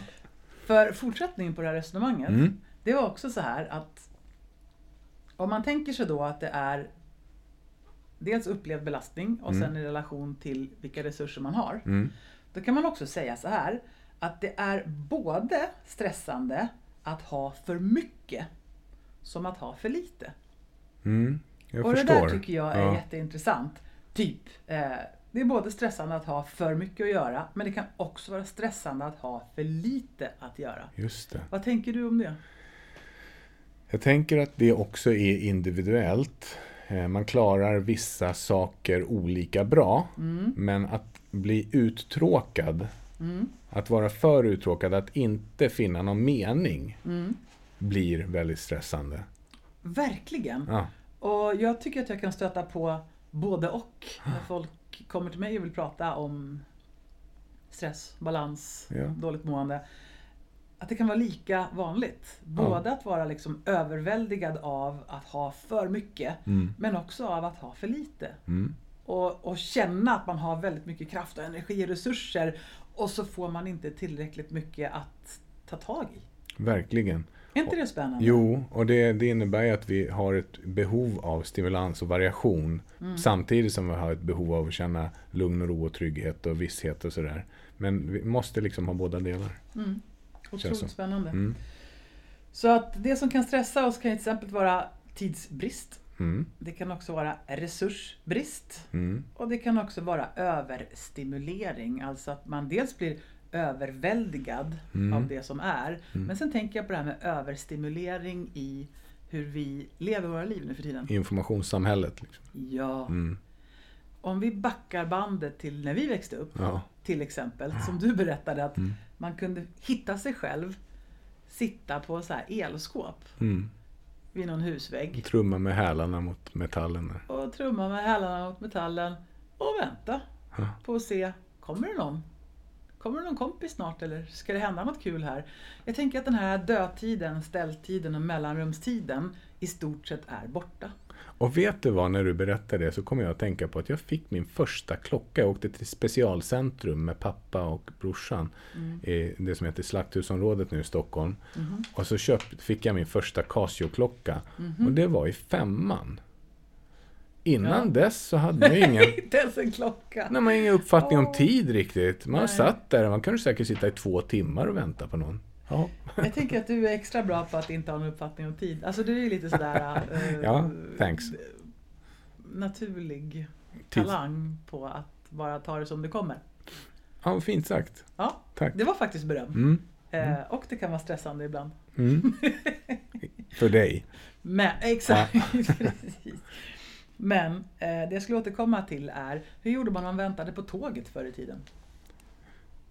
För fortsättningen på det här resonemanget, Mm. det var också så här att om man tänker sig då att det är dels upplevd belastning och sen i relation till vilka resurser man har. Då kan man också säga så här att det är både stressande att ha för mycket som att ha för lite. Mm. Och förstår. det där tycker jag är Ja. jätteintressant. Typ, eh, det är både stressande att ha för mycket att göra men det kan också vara stressande att ha för lite att göra. Just det. Vad tänker du om det? Jag tänker att det också är individuellt. Eh, Man klarar vissa saker olika bra, Mm. men att bli uttråkad, att vara för uttråkad, att inte finna någon mening, Mm. blir väldigt stressande. Verkligen! Ja. Och jag tycker att jag kan stöta på både och när folk kommer till mig och vill prata om stress, balans, Ja. dåligt mående. Att det kan vara lika vanligt. Både att vara liksom överväldigad av att ha för mycket Mm. men också av att ha för lite. Mm. Och, och känna att man har väldigt mycket kraft och energi och resurser och så får man inte tillräckligt mycket att ta tag i. Verkligen. Är inte det spännande? Jo, och det, det innebär ju att vi har ett behov av stimulans och variation samtidigt som vi har ett behov av att känna lugn och ro och trygghet och visshet och sådär. Men vi måste liksom ha båda delar. Mm. Otroligt spännande. Mm. Så att det som kan stressa oss kan till exempel vara tidsbrist. Mm. Det kan också vara resursbrist. Mm. Och det kan också vara överstimulering. Alltså att man dels blir överväldigad Mm. av det som är. Men sen tänker jag på det här med överstimulering i hur vi lever våra liv nu för tiden. Informationssamhället. Liksom. Ja. Mm. Om vi backar bandet till när vi växte upp. Ja. Till exempel, som du berättade att Mm. man kunde hitta sig själv sitta på så här elskåp Mm. Vid någon husvägg. Trumma med hälarna mot metallen. Och trumma med hälarna mot metallen och vänta Ja. på att se, kommer det någon? Kommer det någon kompis snart eller ska det hända något kul här? Jag tänker att den här dödtiden, ställtiden och mellanrumstiden i stort sett är borta. Och vet du vad, när du berättar det så kommer jag att tänka på att jag fick min första klocka. Jag åkte till specialcentrum med pappa och brorsan i det som heter Slakthusområdet nu i Stockholm. Och så köpt, fick jag min första Casio-klocka. Och det var i femman. Innan Ja. dess så hade man ingen, (laughs) Inte ens en klocka! nej, man ingen uppfattning om Åh. tid riktigt. Man Nej. satt där man kunde säkert sitta i två timmar och vänta på någon. Ja, Jag tänker att du är extra bra på att inte ha någon uppfattning om tid. Alltså du är ju lite sådär (laughs) eh, Ja, thanks. naturlig talang på att bara ta det som det kommer. ja fint sagt. Ja, Tack. det var faktiskt beröm. Mm. Eh, och det kan vara stressande ibland. Mm. (laughs) För dig. Men, exakt. (laughs) Men eh, det jag skulle återkomma till är, hur gjorde man om man väntade på tåget förr i tiden?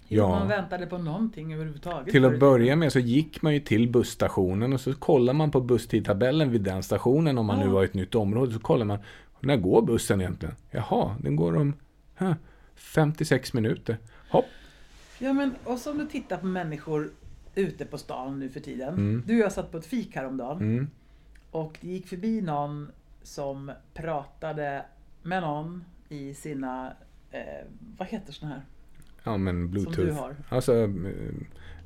Hur Ja. man väntade på någonting överhuvudtaget? Till att börja med så gick man ju till busstationen och så kollar man på busstidtabellen vid den stationen om man nu Ja. var i ett nytt område. Så kollar man, när går bussen egentligen? Jaha, den går om huh, 56 minuter. Hopp, Ja men och så om du tittar på människor ute på stan nu för tiden. Mm. Du och jag satt på ett fik häromdagen. Mm. Och det gick förbi någon som pratade med någon i sina, eh, vad heter såna här? Ja, men bluetooth. Som du har. Alltså, eh,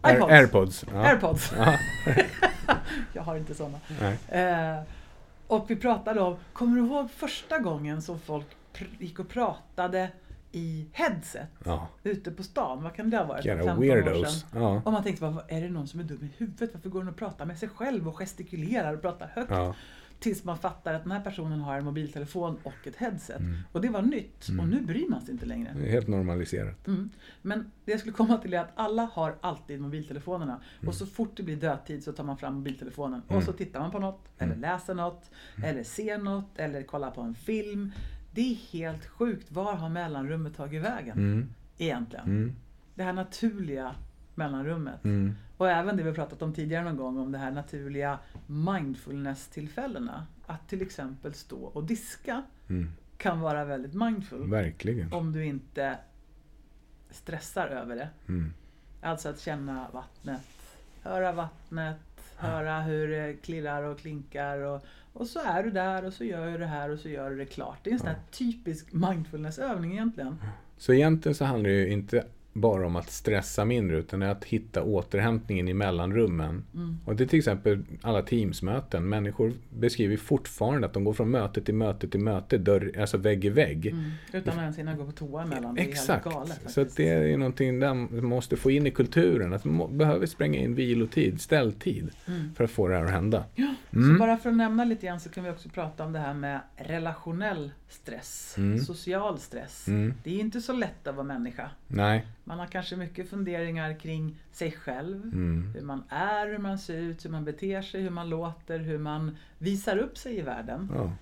Air, airpods. Ja. Airpods. Ja. (laughs) Jag har inte såna. Nej. Eh, och vi pratade om, kommer du ihåg första gången som folk gick och pratade i headset ja. ute på stan? Vad kan det ha varit? Jävla 15 år weirdos. sedan. Ja. Och man tänkte, är det någon som är dum i huvudet? Varför går den och pratar med sig själv och gestikulerar och pratar högt? Ja. Tills man fattar att den här personen har en mobiltelefon och ett headset. Mm. Och det var nytt. Och nu bryr man sig inte längre. Det är helt normaliserat. Mm. Men det jag skulle komma till är att alla har alltid mobiltelefonerna. Och så fort det blir dödtid så tar man fram mobiltelefonen. Och så tittar man på något, eller läser något, eller ser något, eller kollar på en film. Det är helt sjukt. Var har mellanrummet tagit vägen? Mm. Egentligen. Mm. Det här naturliga mellanrummet. Mm. Och även det vi pratat om tidigare någon gång om det här naturliga mindfulness-tillfällena. Att till exempel stå och diska Mm. kan vara väldigt mindful. Verkligen. Om du inte stressar över det. Mm. Alltså att känna vattnet, höra vattnet, höra hur det klirrar och klinkar. Och, och så är du där och så gör du det här och så gör du det klart. Det är en sån här typisk mindfulness-övning egentligen. Så egentligen så handlar det ju inte bara om att stressa mindre utan att hitta återhämtningen i mellanrummen. Mm. Och det är till exempel alla Teamsmöten. Människor beskriver fortfarande att de går från möte till möte till möte, dörr, alltså vägg i vägg. Mm. Utan att ens hinna gå på toa emellan. Det Exakt. galet faktiskt. så det är någonting där man måste få in i kulturen. Att man behöver spränga in vilotid, ställtid, Mm. för att få det här att hända. Så Mm. bara för att nämna lite grann så kan vi också prata om det här med relationell stress. Mm. Social stress. Mm. Det är inte så lätt att vara människa. Nej. Man har kanske mycket funderingar kring sig själv. Mm. Hur man är, hur man ser ut, hur man beter sig, hur man låter, hur man visar upp sig i världen. Ja.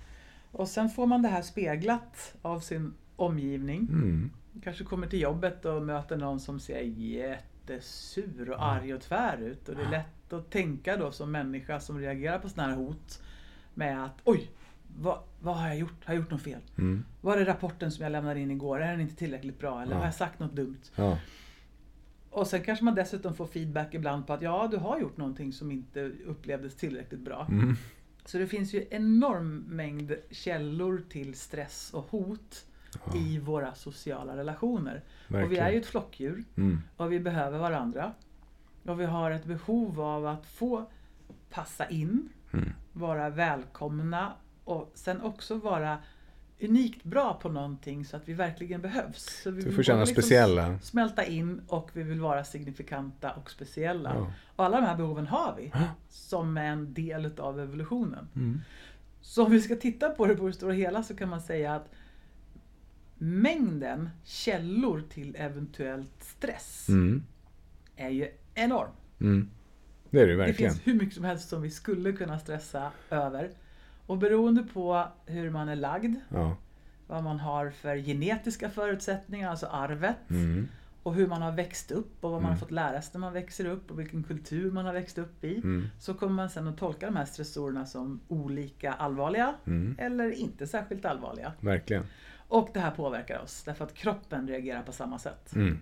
Och sen får man det här speglat av sin omgivning. Mm. Kanske kommer till jobbet och möter någon som ser jättesur och arg och tvär ut. Och det är lätt att tänka då som människa som reagerar på sådana här hot med att oj, vad, vad har jag gjort? Har jag gjort något fel? Mm. Var är rapporten som jag lämnade in igår? Är den inte tillräckligt bra? Eller Ja. har jag sagt något dumt? Ja. Och sen kanske man dessutom får feedback ibland på att ja, du har gjort någonting som inte upplevdes tillräckligt bra. Mm. Så det finns ju enorm mängd källor till stress och hot Ja. i våra sociala relationer. Och vi Verkligen. är ju ett flockdjur Mm. och vi behöver varandra. Och vi har ett behov av att få passa in, Mm. vara välkomna och sen också vara unikt bra på någonting så att vi verkligen behövs. Så vi Du får känna liksom speciella. smälta in och vi vill vara signifikanta och speciella. Ja. Och alla de här behoven har vi Ja. som en del utav evolutionen. Mm. Så om vi ska titta på det på det stora hela så kan man säga att mängden källor till eventuellt stress Mm. är ju enorm. Mm. Det är det Det verkligen. finns hur mycket som helst som vi skulle kunna stressa över. Och beroende på hur man är lagd, Ja. vad man har för genetiska förutsättningar, alltså arvet, Mm. och hur man har växt upp och vad man har Mm. fått lära sig när man växer upp och vilken kultur man har växt upp i. Mm. Så kommer man sen att tolka de här stressorerna som olika allvarliga Mm. eller inte särskilt allvarliga. Verkligen. Och det här påverkar oss därför att kroppen reagerar på samma sätt. Mm.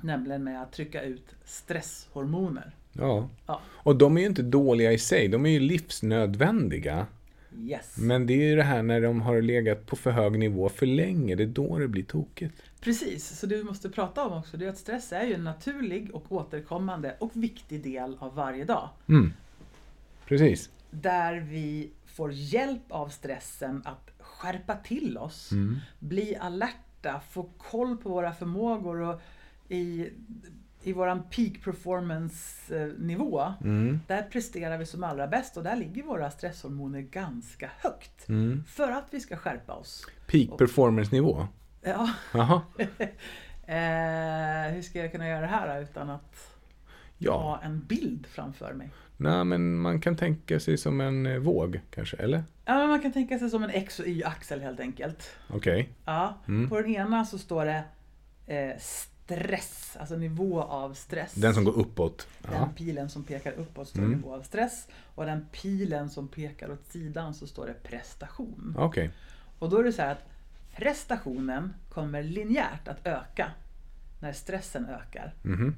Nämligen med att trycka ut stresshormoner. Ja. Ja. Och de är ju inte dåliga i sig. De är ju livsnödvändiga. Yes. Men det är ju det här när de har legat på för hög nivå för länge. Det är då det blir tokigt. Precis, så det vi måste prata om också det är att stress är ju en naturlig och återkommande och viktig del av varje dag. Mm. Precis. Där vi får hjälp av stressen att skärpa till oss, Mm. bli alerta, få koll på våra förmågor och i, i våran peak performance eh, nivå. Mm. Där presterar vi som allra bäst och där ligger våra stresshormoner ganska högt. Mm. För att vi ska skärpa oss. Peak performance nivå. Ja, Jaha. (laughs) eh, hur ska jag kunna göra det här utan att Ja. ha en bild framför mig? Nej, men man kan tänka sig som en eh, våg kanske, eller? Ja, man kan tänka sig som en X och Y-axel helt enkelt. Okej. Ja, Mm. På den ena så står det eh, stress, alltså nivå av stress. Den som går uppåt. Den Ja. pilen som pekar uppåt står Mm. nivå av stress. Och den pilen som pekar åt sidan så står det prestation. Okej. Och då är det så här att prestationen kommer linjärt att öka när stressen ökar. Mhm.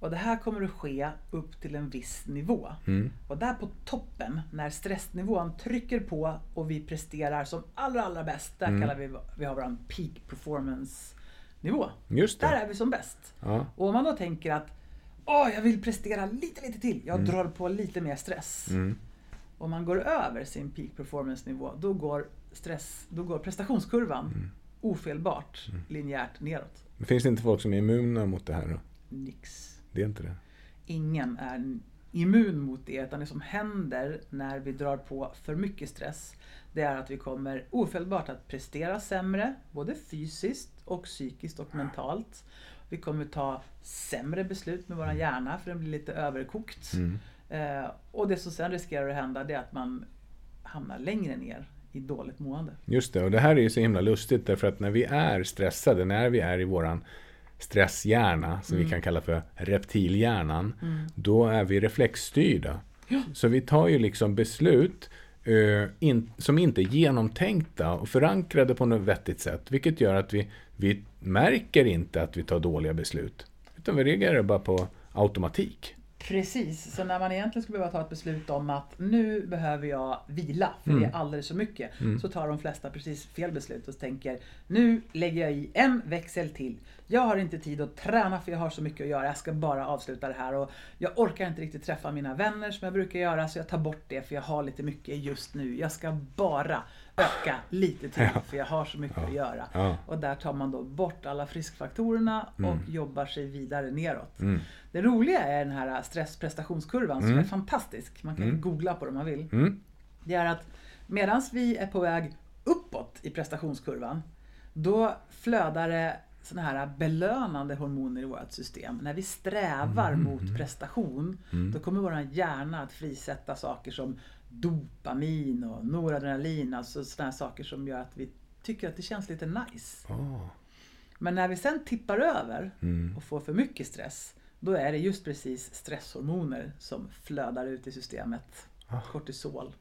Och det här kommer att ske upp till en viss nivå. Mm. Och där på toppen, när stressnivån trycker på och vi presterar som allra, allra bäst, där kallar vi, vi har vår peak performance nivå. Just Där det. är vi som bäst. Ja. Och om man då tänker att Åh, jag vill prestera lite, lite till. Jag drar på lite mer stress. Mm. Om man går över sin peak performance nivå, då går, stress, då går prestationskurvan Mm. ofelbart linjärt neråt. Men Finns det inte folk som är immuna mot det här då? Nix. Det är inte det. Ingen är immun mot det, utan det som händer när vi drar på för mycket stress, det är att vi kommer ofelbart att prestera sämre, både fysiskt och psykiskt och mentalt. Vi kommer ta sämre beslut med vår hjärna för den blir lite överkokt. Mm. Eh, och det som sen riskerar att hända det är att man hamnar längre ner i dåligt mående. Just det, och det här är ju så himla lustigt därför att när vi är stressade, när vi är i våran stresshjärna, som vi kan kalla för reptilhjärnan, då är vi reflexstyrda. Ja. Så vi tar ju liksom beslut eh, in, som inte är genomtänkta och förankrade på något vettigt sätt, vilket gör att vi, vi märker inte att vi tar dåliga beslut, utan vi reagerar bara på automatik. Precis, så när man egentligen skulle behöva ta ett beslut om att nu behöver jag vila för det är alldeles för mycket. Så tar de flesta precis fel beslut och tänker nu lägger jag i en växel till. Jag har inte tid att träna för jag har så mycket att göra. Jag ska bara avsluta det här och jag orkar inte riktigt träffa mina vänner som jag brukar göra så jag tar bort det för jag har lite mycket just nu. Jag ska bara öka lite till för jag har så mycket att göra. Ja. Och där tar man då bort alla friskfaktorerna och jobbar sig vidare neråt. Mm. Det roliga är den här stressprestationskurvan som är fantastisk. Man kan googla på det om man vill. Mm. Det är att medan vi är på väg uppåt i prestationskurvan, då flödar det såna här belönande hormoner i vårt system. När vi strävar mot prestation, då kommer vår hjärna att frisätta saker som dopamin och noradrenalin, alltså sådana saker som gör att vi tycker att det känns lite nice. Ah. Men när vi sen tippar över Mm. och får för mycket stress, då är det just precis stresshormoner som flödar ut i systemet. Kortisol.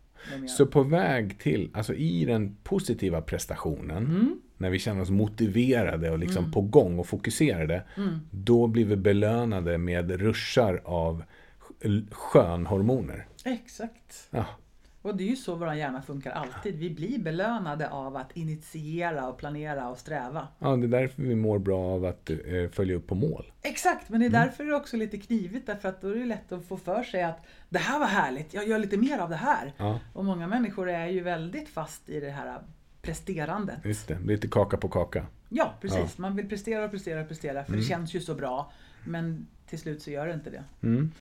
Ah. Så på väg till, alltså i den positiva prestationen, Mm. när vi känner oss motiverade och liksom på gång och fokuserade, Mm. då blir vi belönade med ruschar av sk- skönhormoner. Exakt. Ja, Och det är ju så vår hjärna funkar alltid. Vi blir belönade av att initiera och planera och sträva. ja, det är därför vi mår bra av att eh, följa upp på mål. Exakt, men det är därför det är också lite knivigt därför att då är det lätt att få för sig att det här var härligt, jag gör lite mer av det här. Ja, Och många människor är ju väldigt fast i det här presterandet. just det. Lite kaka på kaka. Ja, precis. Man vill prestera och prestera och prestera för det känns ju så bra. Men till slut så gör det inte det. Mm.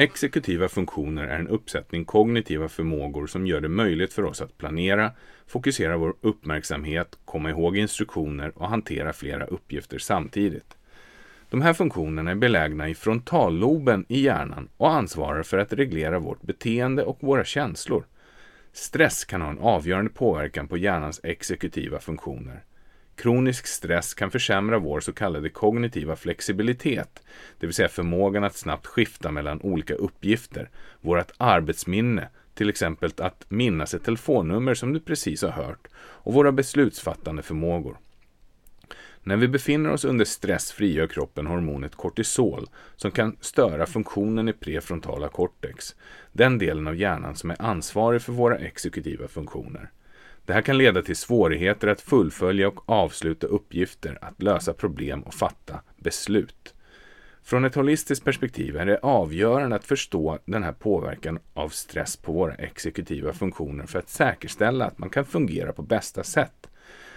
Exekutiva funktioner är en uppsättning kognitiva förmågor som gör det möjligt för oss att planera, fokusera vår uppmärksamhet, komma ihåg instruktioner och hantera flera uppgifter samtidigt. De här funktionerna är belägna i frontalloben i hjärnan och ansvarar för att reglera vårt beteende och våra känslor. Stress kan ha en avgörande påverkan på hjärnans exekutiva funktioner. Kronisk stress kan försämra vår så kallade kognitiva flexibilitet, det vill säga förmågan att snabbt skifta mellan olika uppgifter, vårt arbetsminne, till exempel att minnas ett telefonnummer som du precis har hört, och våra beslutsfattande förmågor. När vi befinner oss under stress frigör kroppen hormonet kortisol som kan störa funktionen i prefrontala cortex, den delen av hjärnan som är ansvarig för våra exekutiva funktioner. Det här kan leda till svårigheter att fullfölja och avsluta uppgifter, att lösa problem och fatta beslut. Från ett holistiskt perspektiv är det avgörande att förstå den här påverkan av stress på våra exekutiva funktioner för att säkerställa att man kan fungera på bästa sätt.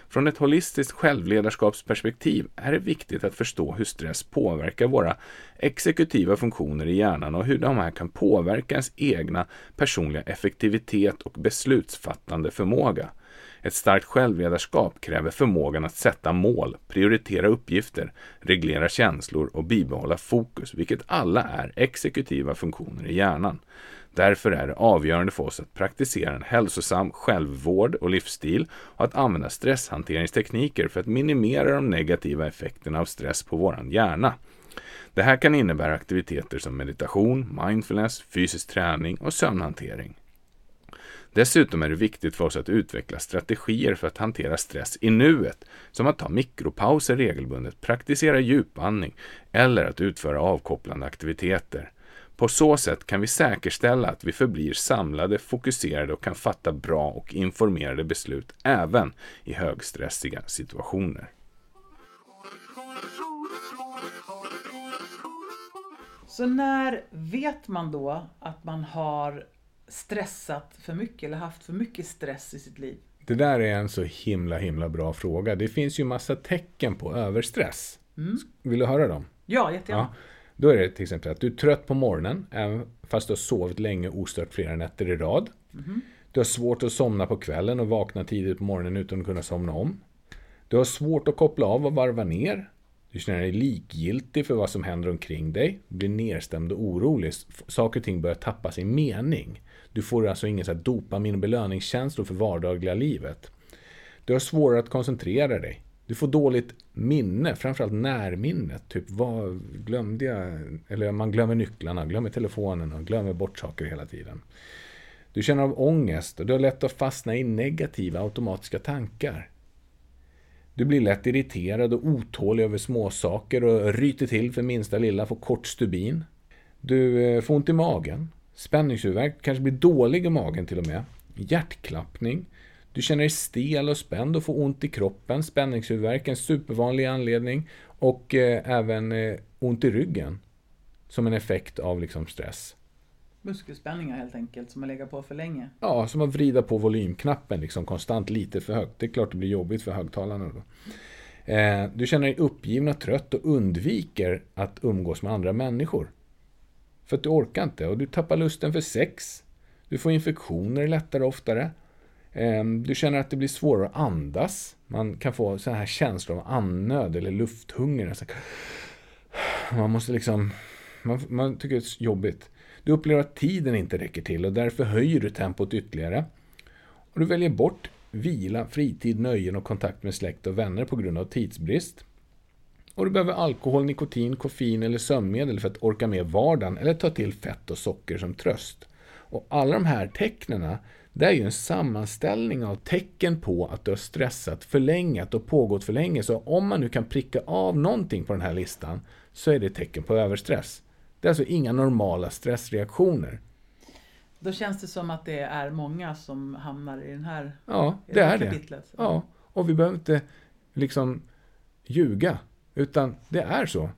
Från ett holistiskt självledarskapsperspektiv är det viktigt att förstå hur stress påverkar våra exekutiva funktioner i hjärnan och hur de här kan påverka ens egna personliga effektivitet och beslutsfattande förmåga. Ett starkt självledarskap kräver förmågan att sätta mål, prioritera uppgifter, reglera känslor och bibehålla fokus, vilket alla är exekutiva funktioner i hjärnan. Därför är det avgörande för oss att praktisera en hälsosam självvård och livsstil och att använda stresshanteringstekniker för att minimera de negativa effekterna av stress på vår hjärna. Det här kan innebära aktiviteter som meditation, mindfulness, fysisk träning och sömnhantering. Dessutom är det viktigt för oss att utveckla strategier för att hantera stress i nuet, som att ta mikropauser regelbundet, praktisera djupandning eller att utföra avkopplande aktiviteter. På så sätt kan vi säkerställa att vi förblir samlade, fokuserade och kan fatta bra och informerade beslut även i högstressiga situationer. Så när vet man då att man har stressat för mycket eller haft för mycket stress i sitt liv? Det där är en så himla, himla bra fråga. Det finns ju massa tecken på överstress. Mm. Vill du höra dem? Ja, jättegärna. Ja. Då är det till exempel att du är trött på morgonen, fast du har sovit länge ostört flera nätter i rad. Mhm. Du har svårt att somna på kvällen och vakna tidigt på morgonen utan att kunna somna om. Du har svårt att koppla av och varva ner. Du känner dig likgiltig för vad som händer omkring dig. Du blir nedstämd och orolig. Saker och ting börjar tappa sin mening. Du får alltså ingen så här dopamin och för vardagliga livet. Du har svårare att koncentrera dig. Du får dåligt minne, framförallt närminnet. Typ vad glömde jag? Eller man glömmer nycklarna, glömmer telefonen och glömmer bort saker hela tiden. Du känner av ångest och du har lätt att fastna i negativa automatiska tankar. Du blir lätt irriterad och otålig över småsaker och ryter till för minsta lilla, får kort stubin. Du eh, får ont i magen, spänningshuvudvärk, kanske blir dålig i magen till och med, hjärtklappning. Du känner dig stel och spänd och får ont i kroppen, spänningshuvudvärk, en supervanlig anledning och eh, även eh, ont i ryggen som en effekt av liksom stress. Muskelspänningar helt enkelt som har legat på för länge. Ja, som att vrida på volymknappen liksom konstant lite för högt. Det är klart det blir jobbigt för högtalarna då. Eh, du känner dig uppgiven och trött och undviker att umgås med andra människor. För att du orkar inte och du tappar lusten för sex. Du får infektioner lättare och oftare. Ehm, du känner att det blir svårare att andas. Man kan få sådana här känslor av andnöd eller lufthunger. Man måste liksom... Man, man tycker det är jobbigt. Du upplever att tiden inte räcker till och därför höjer du tempot ytterligare. Och du väljer bort vila, fritid, nöjen och kontakt med släkt och vänner på grund av tidsbrist. Och du behöver alkohol, nikotin, koffein eller sömnmedel för att orka med vardagen eller ta till fett och socker som tröst. Och alla de här tecknena, det är ju en sammanställning av tecken på att du har stressat för länge, att det har pågått för länge. Så om man nu kan pricka av någonting på den här listan så är det tecken på överstress. Det är alltså inga normala stressreaktioner. Då känns det som att det är många som hamnar i den här Ja, i det här är det. kapitlet. Ja, och vi behöver inte liksom ljuga, utan det är så.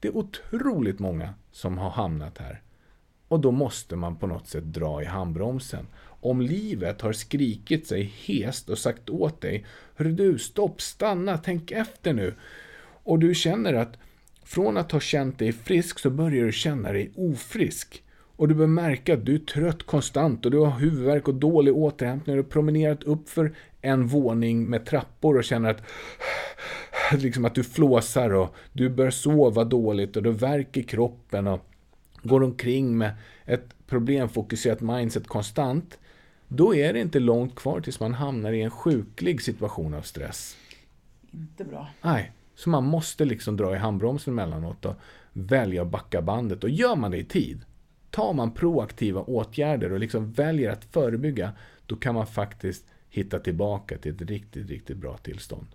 Det är otroligt många som har hamnat här. Och då måste man på något sätt dra i handbromsen. Om livet har skrikit sig hest och sagt åt dig Hörru du, stopp, stanna, tänk efter nu. Och du känner att från att ha känt dig frisk så börjar du känna dig ofrisk. Och du börjar märka att du är trött konstant och du har huvudvärk och dålig återhämtning. Du har promenerat upp för en våning med trappor och känner att (laughs) liksom att du flåsar och du börjar sova dåligt och du värker kroppen och går omkring med ett problemfokuserat mindset konstant. Då är det inte långt kvar tills man hamnar i en sjuklig situation av stress. Inte bra. Nej, så man måste liksom dra i handbromsen emellanåt och välja att backa bandet. Och gör man det i tid, tar man proaktiva åtgärder och liksom väljer att förebygga, då kan man faktiskt hitta tillbaka till ett riktigt, riktigt bra tillstånd.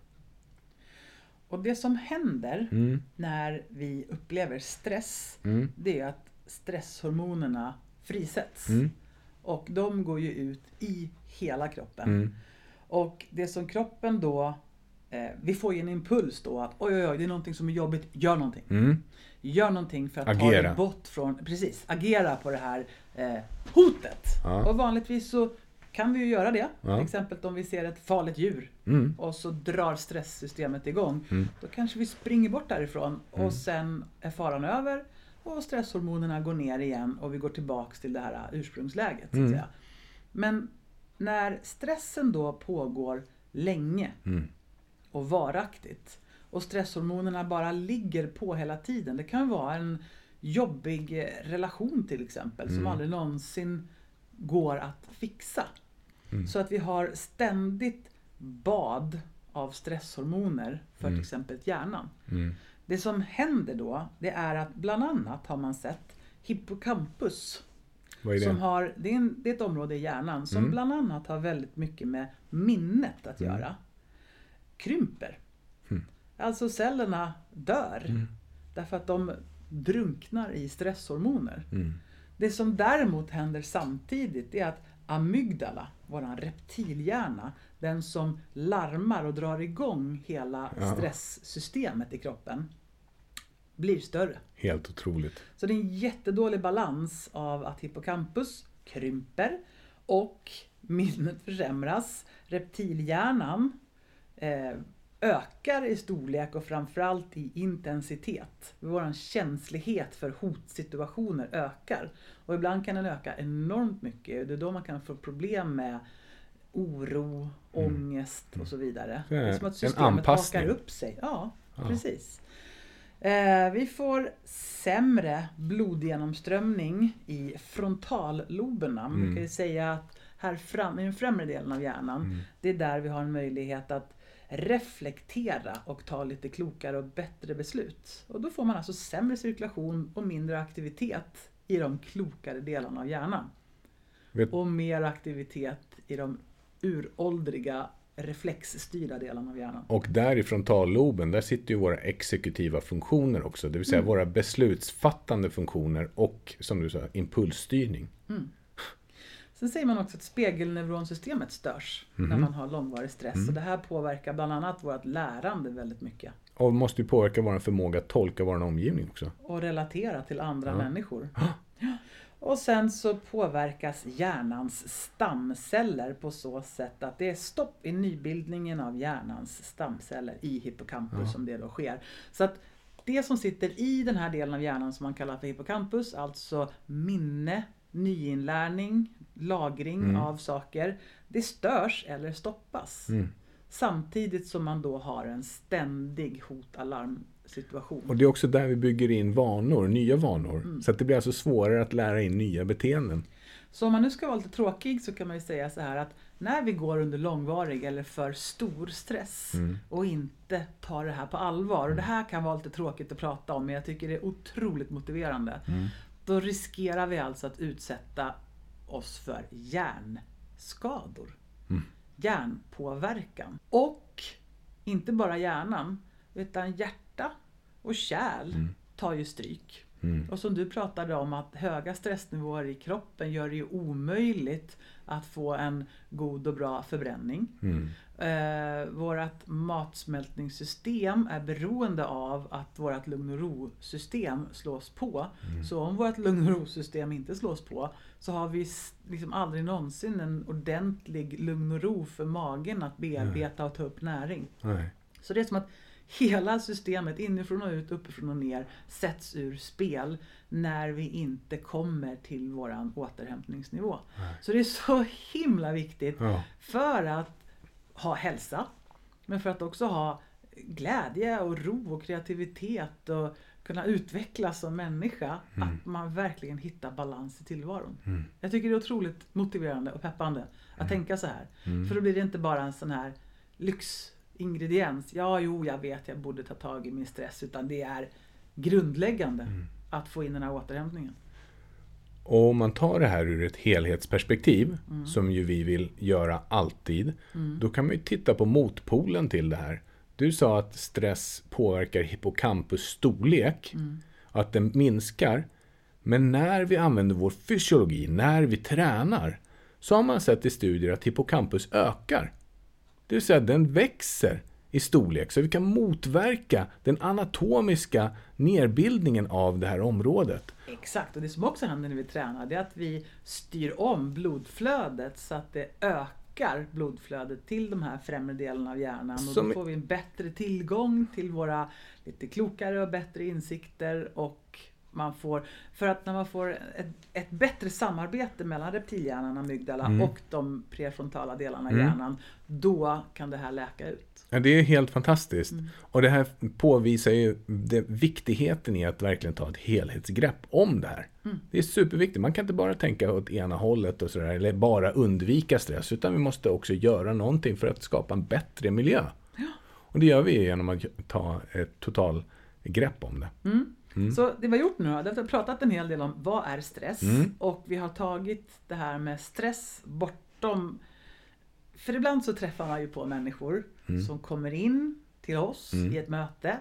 Och det som händer Mm, när vi upplever stress, mm, det är att stresshormonerna frisätts. mm, Och de går ju ut i hela kroppen. mm, Och det som kroppen då, eh, vi får ju en impuls då att oj oj oj, det är någonting som är jobbigt, gör någonting. mm, Gör någonting för att ta Agera. dig bort från, precis, agera på det här eh, hotet. Ja. Och vanligtvis så kan vi ju göra det. Ja. Till exempel om vi ser ett farligt djur mm, och så drar stresssystemet igång. Mm. Då kanske vi springer bort därifrån Mm. och sen är faran över och stresshormonerna går ner igen och vi går tillbaks till det här ursprungsläget. Så att Mm. säga. Men när stressen då pågår länge mm, och varaktigt och stresshormonerna bara ligger på hela tiden. Det kan vara en jobbig relation till exempel som Mm. aldrig någonsin går att fixa. Mm. Så att vi har ständigt bad av stresshormoner för Mm. till exempel hjärnan. mm, Det som händer då, det är att bland annat har man sett hippocampus Vad är det? Som har, det, är en, det är ett område i hjärnan som Mm. bland annat har väldigt mycket med minnet att Mm. göra. Krymper. Alltså cellerna dör. Därför att de drunknar i stresshormoner. Det som däremot händer samtidigt är att amygdala, våran reptilhjärna, den som larmar och drar igång hela Ja. stresssystemet i kroppen, blir större. Helt otroligt. Så det är en jättedålig balans av att hippocampus krymper och minnet försämras. Reptilhjärnan eh, ökar i storlek och framförallt i intensitet. Vår känslighet för hotsituationer ökar. Och ibland kan den öka enormt mycket. Det är då man kan få problem med oro, ångest och så vidare. Det är som att systemet hakar upp sig. Ja, Ja. precis. Eh, vi får sämre blodgenomströmning i frontalloberna. Man Mm. kan ju säga att här fram, i den främre delen av hjärnan, Mm. det är där vi har en möjlighet att reflektera och ta lite klokare och bättre beslut. Och då får man alltså sämre cirkulation och mindre aktivitet i de klokare delarna av hjärnan. Vet- Och mer aktivitet i de uråldriga reflexstyrda delarna av hjärnan. Och där i frontalloben, där sitter ju våra exekutiva funktioner också. Det vill säga våra beslutsfattande funktioner och, som du sa, impulsstyrning. Sen säger man också att spegelneuronsystemet störs när Mhm. man har långvarig stress. Och det här påverkar bland annat vårt lärande väldigt mycket. Och måste ju påverka vår förmåga att tolka vår omgivning också. Och relatera till andra Ja. människor. Ja. Och sen så påverkas hjärnans stamceller på så sätt att det är stopp i nybildningen av hjärnans stamceller i hippocampus Ja. som det då sker. Så att det som sitter i den här delen av hjärnan som man kallar för hippocampus, alltså minne, nyinlärning, lagring Mm. av saker, det störs eller stoppas. Mm. Samtidigt som man då har en ständig hot-alarmsituation. Och det är också där vi bygger in vanor, nya vanor. Mm. Så att det blir alltså svårare att lära in nya beteenden. Så om man nu ska vara lite tråkig så kan man ju säga så här att när vi går under långvarig eller för stor stress Mm. och inte tar det här på allvar, och det här kan vara lite tråkigt att prata om men jag tycker det är otroligt motiverande. Mm. Då riskerar vi alltså att utsätta oss för hjärnskador. Mm. Hjärnpåverkan. Och inte bara hjärnan, utan hjärta och kärl Mm. tar ju stryk. Mm. Och som du pratade om att höga stressnivåer i kroppen gör det ju omöjligt att få en god och bra förbränning. Mm. Eh, vårt matsmältningssystem är beroende av att vårt lugn och ro-system slås på. Så om vårt lugn och ro-system inte slås på så har vi liksom aldrig någonsin en ordentlig lugn och ro för magen att bearbeta och ta upp näring. Nej. Så det är som att hela systemet inifrån och ut, uppifrån och ner sätts ur spel när vi inte kommer till våran återhämtningsnivå. Nej. Så det är så (laughs) himla viktigt Ja. för att ha hälsa, men för att också ha glädje och ro och kreativitet och kunna utvecklas som människa. Att man verkligen hittar balans i tillvaron. Mm. Jag tycker det är otroligt motiverande och peppande att tänka så här. Mm. För då blir det inte bara en sån här lyxingrediens. Ja, jo, jag vet, jag borde ta tag i min stress. Utan det är grundläggande Mm. att få in den här återhämtningen. Och om man tar det här ur ett helhetsperspektiv, Mm. som ju vi vill göra alltid, då kan man ju titta på motpolen till det här. Du sa att stress påverkar hippocampus storlek, Mm. att den minskar. Men när vi använder vår fysiologi, när vi tränar, så har man sett i studier att hippocampus ökar. Det vill säga den växer i storlek, så vi kan motverka den anatomiska nerbildningen av det här området. Exakt, och det som också händer när vi tränar det är att vi styr om blodflödet så att det ökar blodflödet till de här främre delarna av hjärnan. Och Som- då får vi en bättre tillgång till våra lite klokare och bättre insikter och man får, för att när man får ett, ett bättre samarbete mellan reptilhjärnan, amygdala Mm. och de prefrontala delarna av Mm. hjärnan, då kan det här läka ut. Ja, det är helt fantastiskt. Mm. Och det här påvisar ju det, viktigheten i att verkligen ta ett helhetsgrepp om det här. Mm. Det är superviktigt. Man kan inte bara tänka åt ena hållet och sådär, eller bara undvika stress, utan vi måste också göra någonting för att skapa en bättre miljö. Och det gör vi genom att ta ett total grepp om det. Mm. Så det vi har gjort nu då, vi har pratat en hel del om vad är stress Mm. och vi har tagit det här med stress bortom för ibland så träffar man ju på människor Mm. som kommer in till oss i ett möte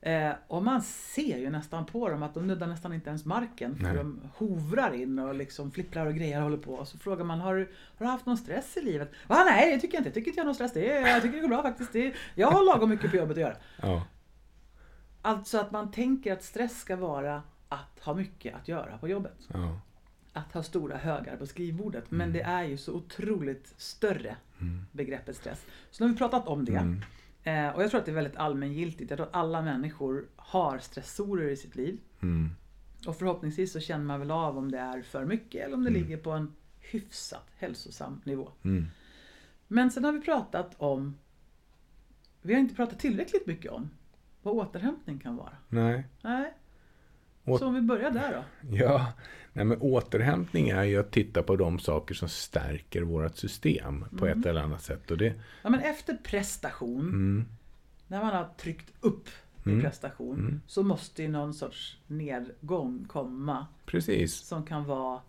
eh, och man ser ju nästan på dem att de nuddar nästan inte ens marken för Nej. de hovrar in och liksom flipprar och grejer och håller på. Och så frågar man har du, har du haft någon stress i livet? Va, nej det tycker jag inte, jag tycker inte jag har någon stress. Det är, jag tycker det går bra faktiskt. Det är, jag har lagom mycket på jobbet att göra. Ja. Alltså att man tänker att stress ska vara att ha mycket att göra på jobbet. Ja. Att ha stora högar på skrivbordet. Men det är ju så otroligt större begreppet stress. Så nu har vi pratat om det. Mm. Eh, och jag tror att det är väldigt allmängiltigt. Jag tror att alla människor har stressorer i sitt liv. Mm. Och förhoppningsvis så känner man väl av om det är för mycket eller om det ligger på en hyfsat hälsosam nivå. Mm. Men sen har vi pratat om, vi har inte pratat tillräckligt mycket om vad återhämtning kan vara. Nej. Nej. Åt- Så om vi börjar där då. Ja, nej, men återhämtning är ju att titta på de saker som stärker vårt system på ett eller annat sätt. Och det, Ja, men efter prestation, mm, när man har tryckt upp i Mm. prestation, Mm. så måste ju någon sorts nedgång komma. precis. Som kan vara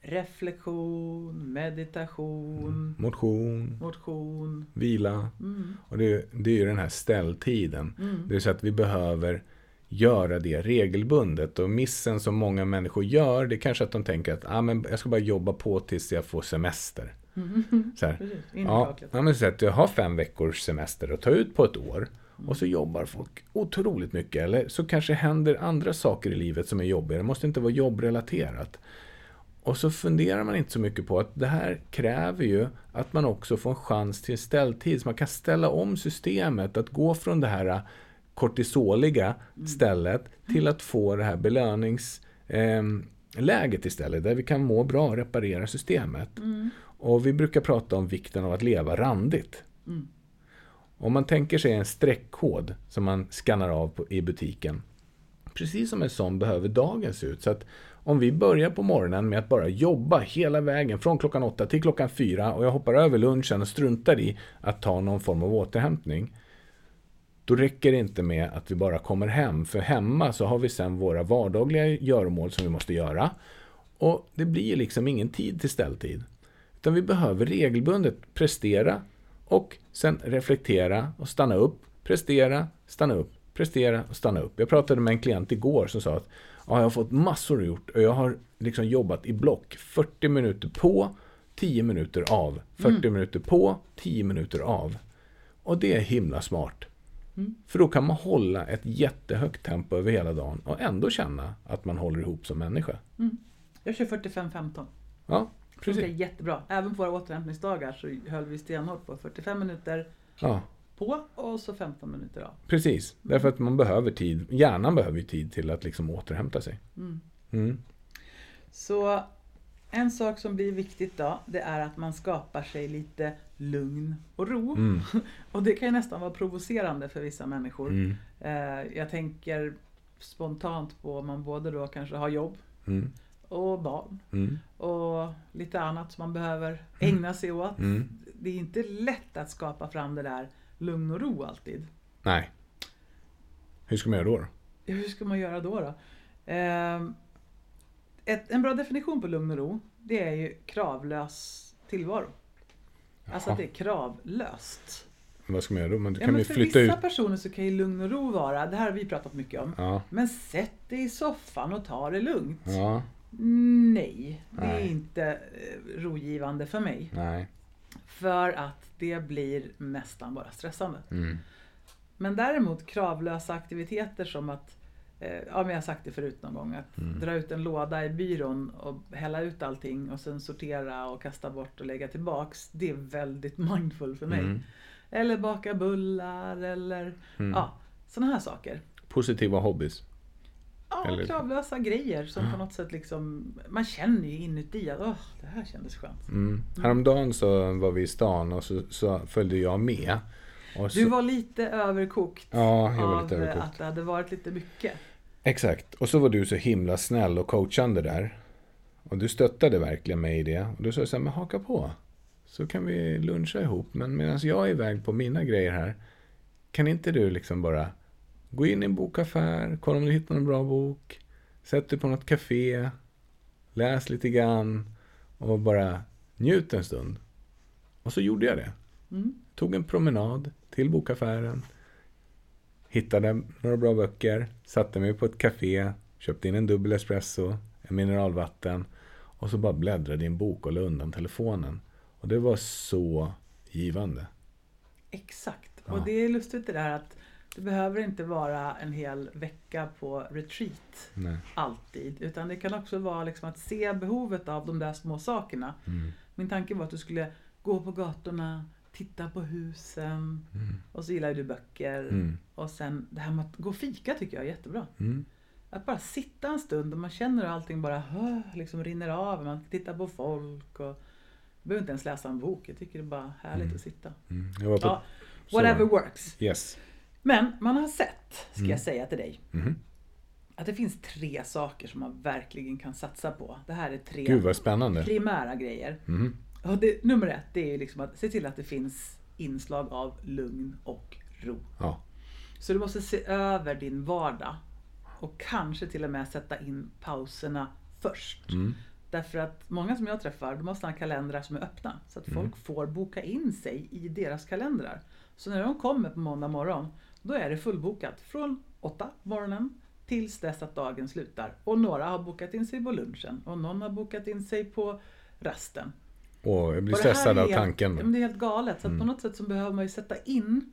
reflektion, meditation, Motion, motion. vila. Mm. Och det, det är ju den här ställtiden. Mm. Det är så att vi behöver göra det regelbundet. Och missen som många människor gör, det är kanske att de tänker att ah, men jag ska bara jobba på tills jag får semester. Så här. Ja, ja, men så att jag har fem veckors semester att ta ut på ett år. Och så jobbar folk otroligt mycket. Eller så kanske händer andra saker i livet som är jobbiga. Det måste inte vara jobbrelaterat. Och så funderar man inte så mycket på att det här kräver ju att man också får en chans till ställtid. Så man kan ställa om systemet. Att gå från det här kortisoliga stället till att få det här belöningsläget istället. Där vi kan må bra och reparera systemet. Och vi brukar prata om vikten av att leva randigt. Mm. Om man tänker sig en streckkod som man skannar av på, i butiken. Precis som en sån behöver dagen se ut. Så att om vi börjar på morgonen med att bara jobba hela vägen från klockan åtta till klockan fyra och jag hoppar över lunchen och struntar i att ta någon form av återhämtning. Då räcker det inte med att vi bara kommer hem. För hemma så har vi sen våra vardagliga göromål som vi måste göra. Och det blir liksom ingen tid till ställtid. Utan vi behöver regelbundet prestera och sen reflektera och stanna upp, prestera, stanna upp, prestera och stanna upp. Jag pratade med en klient igår som sa att ja, jag har fått massor gjort och jag har liksom jobbat i block. 40 minuter på, 10 minuter av. 40 minuter på, 10 minuter av. Och det är himla smart. För då kan man hålla ett jättehögt tempo över hela dagen och ändå känna att man håller ihop som människa. Jag kör 45-15. Ja, Det precis. funkar jättebra. Även på våra återhämtningsdagar så höll vi stenhårt på 45 minuter Ja, på och så 15 minuter av. precis. Därför att man behöver tid. Hjärnan behöver ju tid till att liksom återhämta sig. Mm. Mm. Så en sak som blir viktigt då, det är att man skapar sig lite lugn och ro. Mm. (laughs) Och det kan ju nästan vara provocerande för vissa människor. Mm. Eh, jag tänker spontant på om man både då kanske har jobb Mm. och barn Mm. och lite annat som man behöver ägna sig åt. Mm. Det är inte lätt att skapa fram det där lugn och ro alltid. Nej. Hur ska man göra då? då? Ja, Hur ska man göra då? då? Ehm, ett, en bra definition på lugn och ro, det är ju kravlös tillvaro. Alltså Jaha. att det är kravlöst. Vad ska man göra då? Men då Ja, kan vi för flytta vissa ut. personer så kan ju lugn och ro vara, det här har vi pratat mycket om, Ja. men sätt dig i soffan och ta det lugnt. Ja. Nej, det är Nej. inte eh, rogivande för mig. Nej. För att det blir nästan bara stressande. Mm. Men däremot kravlösa aktiviteter som att, ja men jag har sagt det förut någon gång, att Mm. dra ut en låda i byrån och hälla ut allting och sen sortera och kasta bort och lägga tillbaks. Det är väldigt (laughs) mindful för mig. Mm. Eller baka bullar eller Mm. ja, sådana här saker. Positiva hobbys. Ja, Eller- kravlösa grejer som på något sätt liksom, man känner ju inuti att åh, det här kändes skönt. Mm. Häromdagen så var vi i stan och så, så följde jag med. Så, Du var lite överkokt Ja, jag var av lite eh, överkokt. att det hade varit lite mycket. Exakt. Och så var du så himla snäll och coachande där. Och du stöttade verkligen mig i det. Och du sa så här, men haka på. Så kan vi luncha ihop. Men medan jag är iväg på mina grejer här. Kan inte du liksom bara Gå in i en bokaffär, kolla om du hittar en bra bok. Sätt dig på något café. Läs lite grann. Och bara njut en stund. Och så gjorde jag det. Mm. Tog en promenad till bokaffären. Hittade några bra böcker. Satte mig på ett café. Köpte in en dubbel espresso. En mineralvatten. Och så bara bläddrade i en bok och la undan telefonen. Och det var så givande. Exakt. Ja. Och det är lustigt det där att det behöver inte vara en hel vecka på retreat Nej. alltid. Utan det kan också vara liksom att se behovet av de där små sakerna. Mm. Min tanke var att du skulle gå på gatorna, titta på husen Mm. och så gillar du böcker. Mm. Och sen det här med att gå och fika tycker jag är jättebra. Mm. Att bara sitta en stund och man känner hur allting bara liksom rinner av. Man tittar på folk och jag behöver inte ens läsa en bok. Jag tycker det är bara härligt Mm. att sitta. Mm. På... Ja, så- whatever works. Yes. Men man har sett, ska Mm. jag säga till dig, Mhm. att det finns tre saker som man verkligen kan satsa på. Det här är tre Gud primära grejer. Och det, nummer ett, det är liksom att se till att det finns inslag av lugn och ro. Ja. Så du måste se över din vardag och kanske till och med sätta in pauserna först. Mm. Därför att många som jag träffar, de har sådana kalendrar som är öppna. Så att Mm. folk får boka in sig i deras kalendrar. Så när de kommer på måndag morgon, då är det fullbokat från 8 på morgonen tills dess att dagen slutar. Och några har bokat in sig på lunchen och någon har bokat in sig på rasten. Och jag blir Och stressad av helt- tanken. Men det är helt galet. Så Mm. på något sätt så behöver man ju sätta in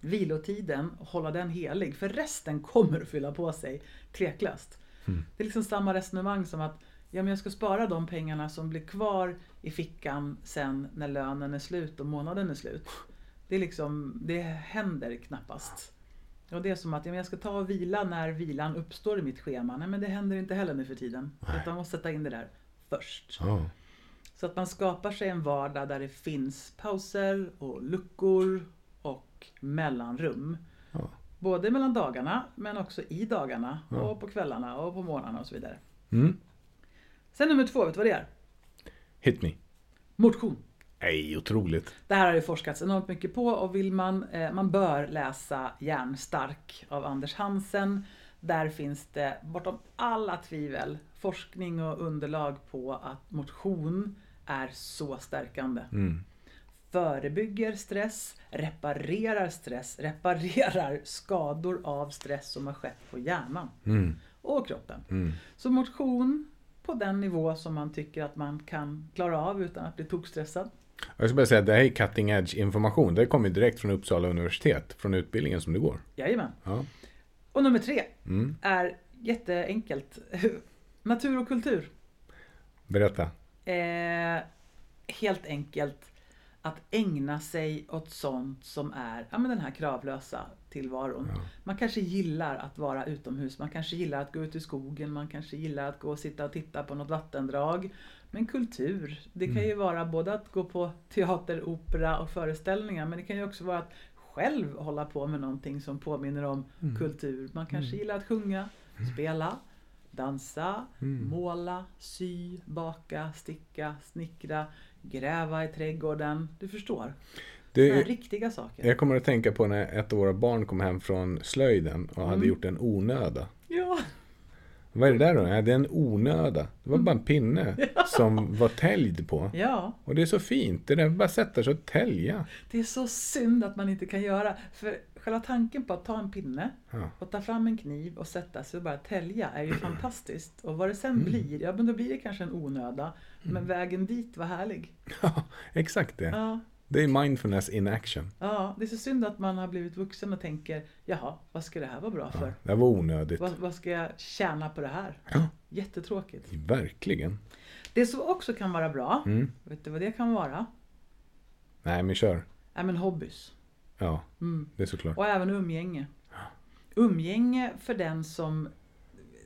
vilotiden och hålla den helig. För resten kommer att fylla på sig tveklöst. Mm. Det är liksom samma resonemang som att ja, men jag ska spara de pengarna som blir kvar i fickan sen när lönen är slut och månaden är slut. Det, är liksom, det händer knappast. Och det är som att ja, men jag ska ta och vila när vilan uppstår i mitt schema. Nej men det händer inte heller nu för tiden. Nej. Utan man måste sätta in det där först. Ja. Så att man skapar sig en vardag där det finns pauser och luckor och mellanrum. Ja. Både mellan dagarna men också i dagarna Ja. och på kvällarna och på morgnarna och så vidare. Mm. Sen nummer två, vet du vad det är? Hit me. Motion. Nej, otroligt. Det här har det forskats enormt mycket på och vill man, eh, man bör läsa Järnstark av Anders Hansen. Där finns det bortom alla tvivel forskning och underlag på att motion är så stärkande. Mm. förebygger stress, reparerar stress, reparerar skador av stress som har skett på hjärnan Mm. och kroppen. Mm. Så motion på den nivå som man tycker att man kan klara av utan att bli tokstressad. Jag ska bara säga att det här är cutting edge information. Det kommer direkt från Uppsala universitet. Från utbildningen som du går. Jajamän. Ja. Och nummer tre Mm. är jätteenkelt. (laughs) Natur och kultur. Berätta. Eh, helt enkelt att ägna sig åt sånt som är ja, men den här kravlösa tillvaron. Ja. Man kanske gillar att vara utomhus, man kanske gillar att gå ut i skogen, man kanske gillar att gå och sitta och titta på något vattendrag. Men kultur, det kan ju vara både att gå på teater, opera och föreställningar men det kan ju också vara att själv hålla på med någonting som påminner om kultur. Man kanske gillar att sjunga, spela, dansa, Mm. måla, sy, baka, sticka, snickra, gräva i trädgården. Du förstår. Det, här riktiga saker. jag kommer att tänka på när ett av våra barn kom hem från slöjden och hade Mm. gjort en onöda. Ja, Vad är det där då? Ja, det är en onöda. Det var bara en pinne (laughs) som var täljd på. ja. Och det är så fint. Det där bara sätter sig och tälja. Det är så synd att man inte kan göra. För själva tanken på att ta en pinne Ja. och ta fram en kniv och sätta sig och bara tälja är ju fantastiskt. Och vad det sen Mm. blir, ja men då blir det kanske en onöda. Men vägen dit var härlig. (laughs) Ja, exakt det. Ja, Det är mindfulness in action. ja, det är så synd att man har blivit vuxen och tänker, jaha, vad ska det här vara bra Ja, för? det var onödigt. Vad, vad ska jag tjäna på det här? Ja, Jättetråkigt. verkligen. Det som också kan vara bra, Mm. vet du vad det kan vara? Nej, men kör. Ja men hobbys. Ja, Mm. det är såklart. Och även umgänge. Umgänge för den som...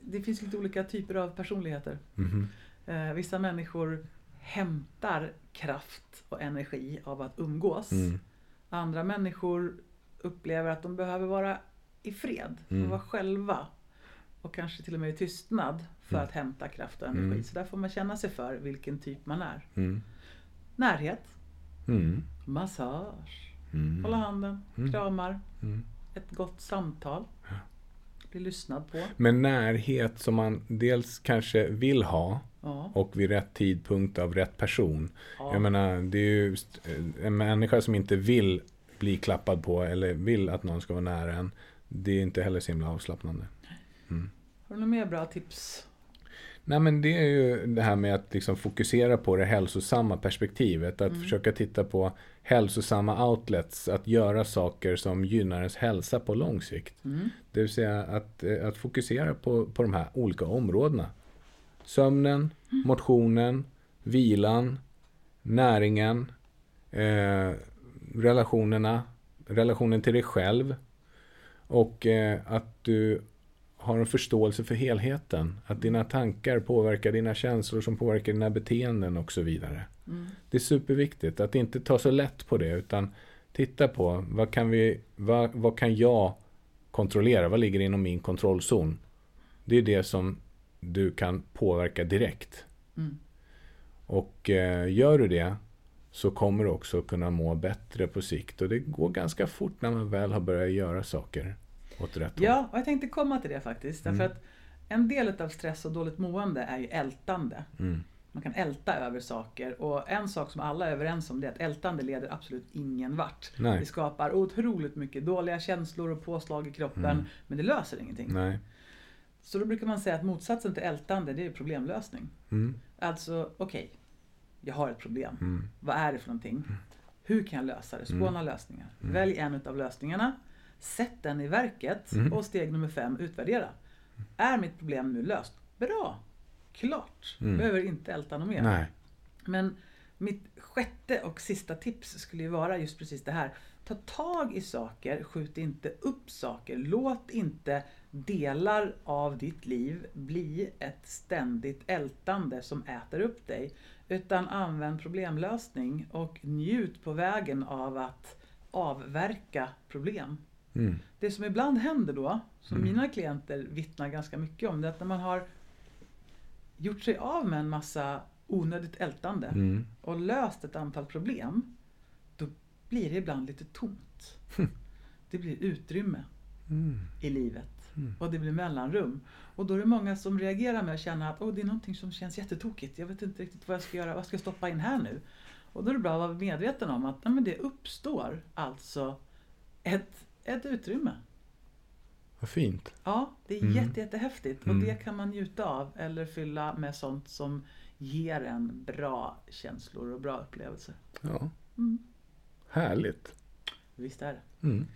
Det finns lite olika typer av personligheter. Mhm. Eh, vissa människor hämtar kraft och energi av att umgås. Mm. Andra människor upplever att de behöver vara i fred, Mm. vara själva. Och kanske till och med i tystnad för Mm. att hämta kraft och energi. Mm. Så där får man känna sig för vilken typ man är. Mm. Närhet, Mm. massage, Mm. hålla handen, Mm. kramar, ett gott samtal. bli lyssnad på. Men närhet som man dels kanske vill ha Ja, och vid rätt tidpunkt av rätt person. ja. Jag menar, det är ju st- en människa som inte vill bli klappad på eller vill att någon ska vara nära en. Det är inte heller så himla avslappnande. Har du några mer bra tips? Nej men det är ju det här med att liksom fokusera på det hälsosamma perspektivet. Att Mm. försöka titta på hälsosamma outlets. Att göra saker som gynnar ens hälsa på lång sikt. Mm. Det vill säga att, eh, att fokusera på, på de här olika områdena. Sömnen, motionen, vilan, näringen, eh, relationerna, relationen till dig själv. Och eh, att du har en förståelse för helheten. Att dina tankar påverkar dina känslor som påverkar dina beteenden och så vidare. Mm. Det är superviktigt att inte ta så lätt på det utan titta på vad kan, vi, vad, vad kan jag kontrollera? Vad ligger inom min kontrollzon? Det är det som du kan påverka direkt. Mm. Och eh, gör du det så kommer du också kunna må bättre på sikt. Och det går ganska fort när man väl har börjat göra saker åt rätt håll. Ja, och jag tänkte komma till det faktiskt. Därför Mm. att en del av stress och dåligt mående är ju ältande. Mm. Man kan älta över saker och en sak som alla är överens om det är att ältande leder absolut ingen vart. Nej. Det skapar otroligt mycket dåliga känslor och påslag i kroppen Mm. men det löser ingenting. Nej. Så då brukar man säga att motsatsen till ältande det är problemlösning. Mm. Alltså, okej, jag har ett problem. Mm. Vad är det för någonting? Hur kan jag lösa det? Spåna lösningar. Välj en av lösningarna. Sätt den i verket Mm. och steg nummer fem, utvärdera. Är mitt problem nu löst? Bra! Klart! Mm. Behöver inte älta något mer. Nej. Men mitt sjätte och sista tips skulle ju vara just precis det här. Ta tag i saker, skjut inte upp saker. Låt inte delar av ditt liv bli ett ständigt ältande som äter upp dig. Utan använd problemlösning och njut på vägen av att avverka problem. Mm. Det som ibland händer då, som mina klienter vittnar ganska mycket om, det är att när man har gjort sig av med en massa onödigt ältande Mm. och löst ett antal problem, då blir det ibland lite tomt. (laughs) Det blir utrymme Mm. i livet Mm. och det blir mellanrum. Och då är det många som reagerar med att känna att Åh, det är någonting som känns jättetokigt. Jag vet inte riktigt vad jag ska göra. Vad ska jag stoppa in här nu? Och då är det bra att vara medveten om att nej, men det uppstår alltså ett, ett utrymme. Vad fint. Ja, det är Mm. jätte, jättehäftigt och Mm. det kan man njuta av eller fylla med sånt som ger en bra känslor och bra upplevelser. Ja. Mm. Härligt. Visst är det. Mm.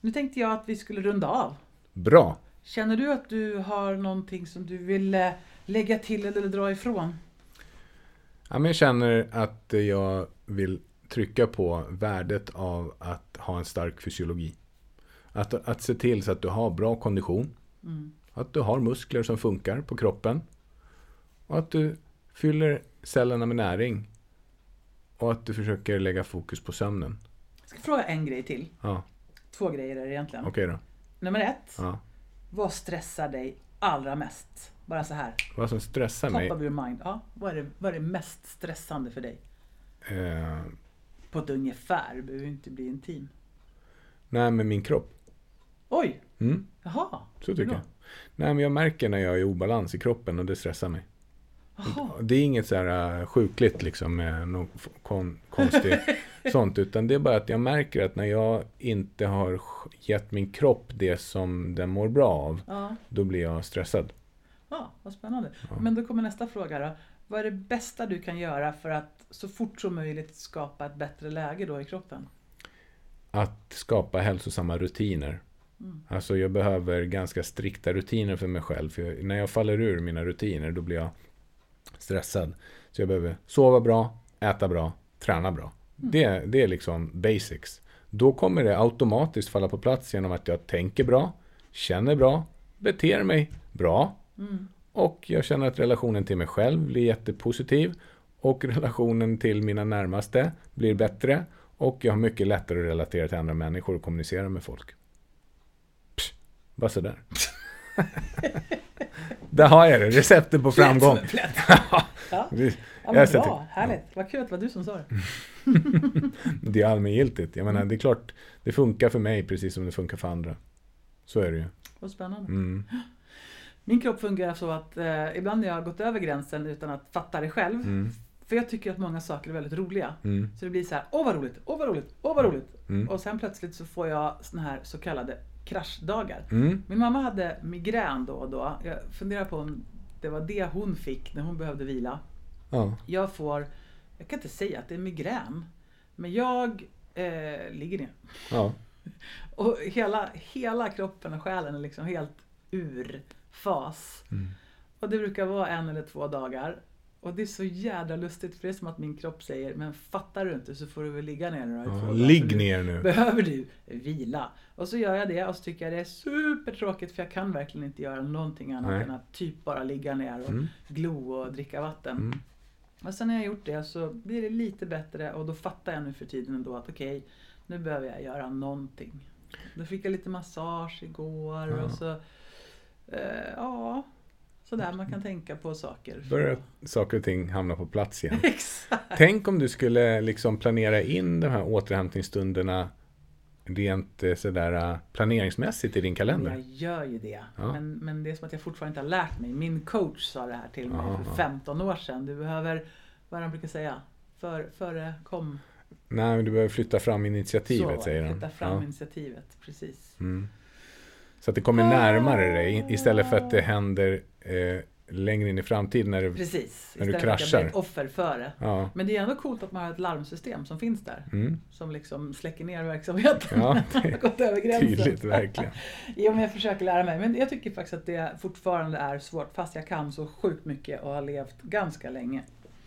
Nu tänkte jag att vi skulle runda av. Bra. Känner du att du har någonting som du vill eh, lägga till eller dra ifrån? Ja, men jag känner att jag vill trycka på värdet av att ha en stark fysiologi. Att, att se till så att du har bra kondition. Mm. Att du har muskler som funkar på kroppen. Och att du fyller cellerna med näring. Och att du försöker lägga fokus på sömnen. Jag ska fråga en grej till. Ja, Två grejer är det egentligen. okej då. Nummer ett. Ja. Vad stressar dig allra mest? Bara så här. Vad som stressar Top mig? of your mind. Ja, vad, är det, vad är det mest stressande för dig? Eh, På ett ungefär. Det behöver inte bli intim. nej, men min kropp. Oj! Mm, Jaha. så tycker jag. Nej, men jag märker när jag är i obalans i kroppen och det stressar mig. Jaha. Det är inget så här äh, sjukligt liksom med något kon, konstigt (laughs) sånt. Utan det är bara att jag märker att när jag inte har gett min kropp det som den mår bra av. Ja. Då blir jag stressad. ja, vad spännande. Ja. Men då kommer nästa fråga då. Vad är det bästa du kan göra för att så fort som möjligt skapa ett bättre läge då i kroppen? Att skapa hälsosamma rutiner. Mm. Alltså jag behöver ganska strikta rutiner för mig själv. För när jag faller ur mina rutiner då blir jag stressad. Så jag behöver sova bra, äta bra, träna bra. Det, det är liksom basics. Då kommer det automatiskt falla på plats genom att jag tänker bra, känner bra, beter mig bra Mm. och jag känner att relationen till mig själv blir jättepositiv och relationen till mina närmaste blir bättre och jag har mycket lättare att relatera till andra människor och kommunicera med folk. Psh, bara sådär. (laughs) Där har jag det, receptet på framgång. (laughs) Plätt. Ja, ja men bra, härligt. Vad kul att det var du som sa det. (laughs) det är allmängiltigt. Jag menar, det är klart, det funkar för mig precis som det funkar för andra. Så är det ju. Vad spännande. Mm. (gasps) Min kropp fungerar så att eh, ibland när jag har gått över gränsen utan att fatta det själv. Mm. För jag tycker att många saker är väldigt roliga. Mm. Så det blir så här, åh vad roligt, åh vad roligt, åh vad roligt. Mm. Och sen plötsligt så får jag såna här så kallade kraschdagar. Mm. Min mamma hade migrän då och då. Jag funderar på om det var det hon fick när hon behövde vila. Ja. Jag får, jag kan inte säga att det är migrän. Men jag eh, ligger ner. Ja. (laughs) Och hela, hela kroppen och själen är liksom helt ur fas. Mm. Och det brukar vara en eller två dagar. Och det är så jädra lustigt för det är som att min kropp säger Men fattar du inte så får du väl ligga ner två Ja. Ligg ner nu. Behöver du vila? Och så gör jag det och så tycker jag det är supertråkigt för jag kan verkligen inte göra någonting annat Nej. än att typ bara ligga ner och Mm. glo och dricka vatten. Mm. Och sen när jag gjort det så blir det lite bättre och då fattar jag nu för tiden ändå att okej, nu behöver jag göra någonting. Då fick jag lite massage igår Ja. och så, eh, ja, sådär man kan tänka på saker. Börjar saker och ting hamna på plats igen. (laughs) Exakt. Tänk om du skulle liksom planera in de här återhämtningsstunderna rent eh, sådär eh, planeringsmässigt i din kalender. Jag gör ju det. Ja. Men, men det är som att jag fortfarande inte har lärt mig. Min coach sa det här till mig Ja, för ja. 15 år sedan. Du behöver, vad han brukar säga, för, före kom. Nej, men du behöver flytta fram initiativet så, säger han. Flytta fram Ja. initiativet, precis. Mm. Så att det kommer närmare dig istället för att det händer eh, längre in i framtiden när det... Precis. När du kraschar. ett offer före. Ja. Men det är ändå coolt att man har ett larmsystem som finns där. Mm. Som liksom släcker ner verksamheten. Ja, (laughs) man har gått över gränsen. Tydligt, verkligen. (laughs) Jo, men jag försöker lära mig. Men jag tycker faktiskt att det fortfarande är svårt. Fast jag kan så sjukt mycket och har levt ganska länge.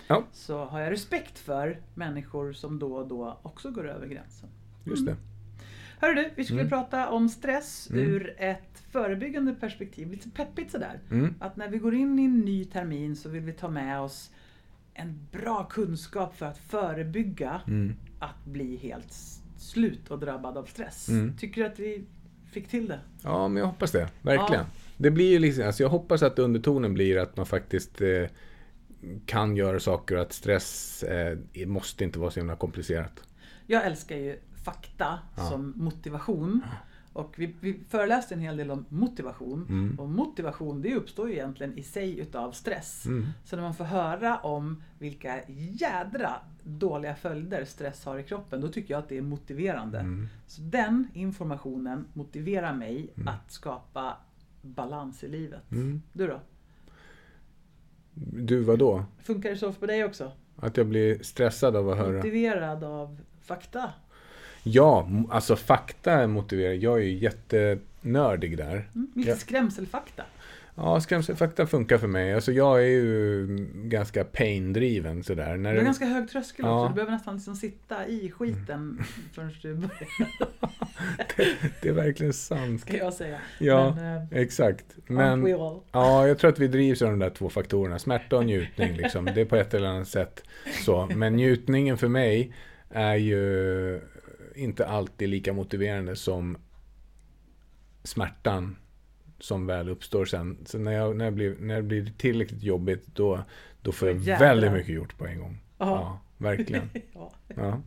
Ja. Så har jag respekt för människor som då och då också går över gränsen. Just det. Hörru du, vi skulle Mm. prata om stress Mm. ur ett förebyggande perspektiv. Lite peppigt sådär. Mm. Att när vi går in i en ny termin så vill vi ta med oss en bra kunskap för att förebygga Mm. att bli helt slut och drabbad av stress. Mm. Tycker du att vi fick till det? Ja, men jag hoppas det. Verkligen. Ja. Det blir ju liksom, alltså jag hoppas att undertonen blir att man faktiskt eh, kan göra saker och att stress eh, måste inte vara så himla komplicerat. Jag älskar ju fakta Ja. som motivation. Och vi, vi föreläste en hel del om motivation. Mm. Och motivation det uppstår ju egentligen i sig utav stress. Mm. Så när man får höra om vilka jädra dåliga följder stress har i kroppen, då tycker jag att det är motiverande. Mm. Så den informationen motiverar mig att skapa balans i livet. Mm. Du då? Du, vad då? Funkar det så för dig också? Att jag blir stressad av att höra? Motiverad av fakta? Ja, alltså fakta motiverar. Jag är ju jättenördig där. Mm, lite Ja. skrämselfakta. Ja, skrämselfakta funkar för mig. Alltså jag är ju ganska pain-driven sådär. När Du har det- ganska hög tröskel Ja. också. Du behöver nästan liksom sitta i skiten (laughs) förrän du börjar, (laughs) Det är verkligen sant. ska jag säga. Ja, Men, eh, exakt. Men ja, jag tror att vi drivs av de där två faktorerna. Smärta och njutning liksom. Det är på ett eller annat sätt så. Men njutningen för mig är ju inte alltid lika motiverande som smärtan som väl uppstår sen. Så när, jag, när, jag blir, när det blir tillräckligt jobbigt då, då får jag Jävlar. väldigt mycket gjort på en gång. Ja. Ja, verkligen. (laughs) ja. Ja,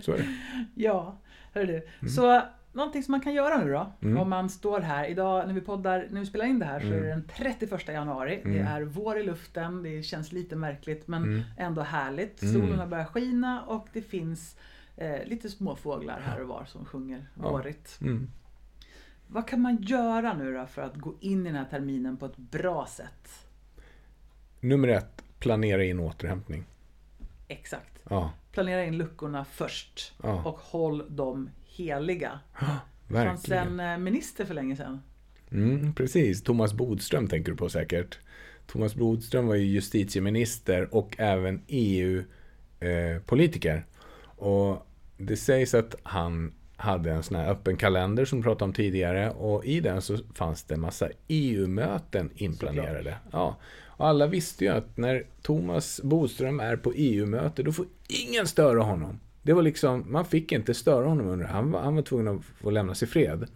så är det. Ja, hör du. Så någonting som man kan göra nu då, Mm. om man står här idag när vi poddar, när vi spelar in det här så Mm. är det den 31 januari. Det Mm. är vår i luften, det känns lite märkligt men Mm. ändå härligt. Mm. Solen har börjat skina och det finns eh, lite småfåglar här och var som sjunger Ja. vårigt. Mm. Vad kan man göra nu då för att gå in i den här terminen på ett bra sätt? Nummer ett, planera in återhämtning. Exakt. Ja, Planera in luckorna först Ja. och håll dem heliga. fanns verkligen. en eh, minister för länge sedan. Mm, precis, Thomas Bodström tänker du på säkert. Thomas Bodström var ju justitieminister och även EU-politiker. och det sägs att han hade en sån här öppen kalender som vi pratade om tidigare och i den så fanns det en massa EU-möten inplanerade. Ja. Och alla visste ju att när Thomas Bodström är på EU-möte då får ingen störa honom. Det var liksom, man fick inte störa honom under. Han var, han var tvungen att få lämnas i fred.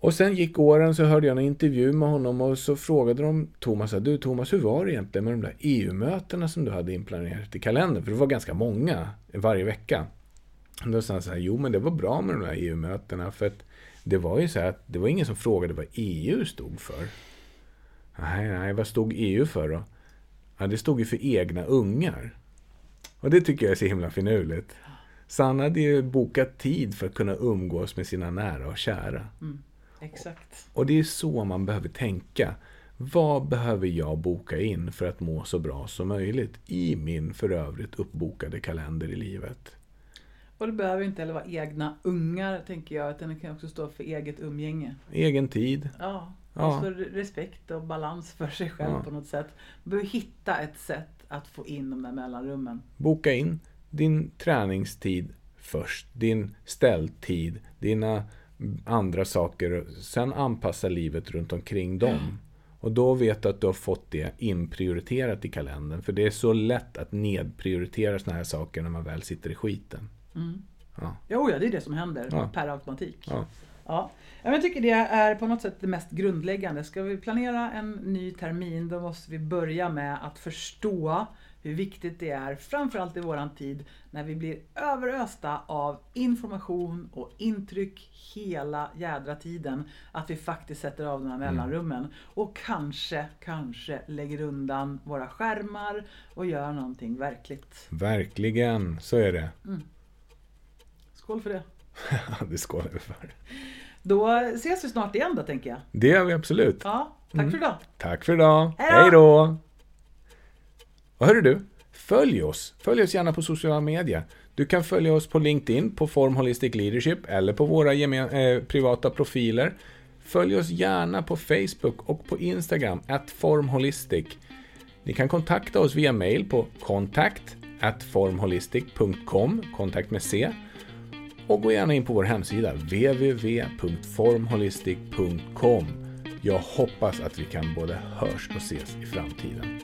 Och sen gick åren så hörde jag en intervju med honom och så frågade de Thomas, du Thomas, hur var det egentligen med de där EU-mötena som du hade inplanerat i kalendern? För det var ganska många varje vecka. Och då sa han så här, jo men det var bra med de där EU-mötena för att det var ju så här att det var ingen som frågade vad EU stod för. Nej, nej, vad stod EU för då? Ja, det stod ju för egna ungar. Och det tycker jag är så himla finurligt. Så han hade ju bokat tid för att kunna umgås med sina nära och kära. Mm. Exakt. Och det är så man behöver tänka. Vad behöver jag boka in för att må så bra som möjligt i min för övrigt uppbokade kalender i livet? Och det behöver inte heller vara egna ungar, tänker jag, utan det kan också stå för eget umgänge. Egen tid. Ja, Ja. alltså respekt och balans för sig själv Ja. på något sätt. Man behöver hitta ett sätt att få in de där mellanrummen. Boka in din träningstid först. Din ställtid. Dina andra saker. Sen anpassa livet runt omkring dem. Och då vet du att du har fått det inprioriterat i kalendern. För det är så lätt att nedprioritera såna här saker när man väl sitter i skiten. Mm. Ja. Jo, ja, det är det som händer Ja. per automatik. Ja. Ja. Jag tycker det är på något sätt det mest grundläggande. Ska vi planera en ny termin då måste vi börja med att förstå hur viktigt det är, framförallt i våran tid, när vi blir överösta av information och intryck hela jädra tiden, att vi faktiskt sätter av de här mellanrummen och kanske, kanske lägger undan våra skärmar och gör någonting verkligt. Verkligen, så är det. Skål för det! (laughs) Det skålar vi för. Då ses vi snart igen då tänker jag. Det gör vi absolut. Ja, tack för idag! Tack för idag. Hej då! Och hörru du, följ oss. Följ oss gärna på sociala medier. Du kan följa oss på LinkedIn, på Form Holistic Leadership eller på våra gemen- eh, privata profiler. Följ oss gärna på Facebook och på Instagram, at formholistic. Ni kan kontakta oss via mail på kontakt formholistic.com, kontakt med C. Och gå gärna in på vår hemsida www.formholistic.com. Jag hoppas att vi kan både hörs och ses i framtiden.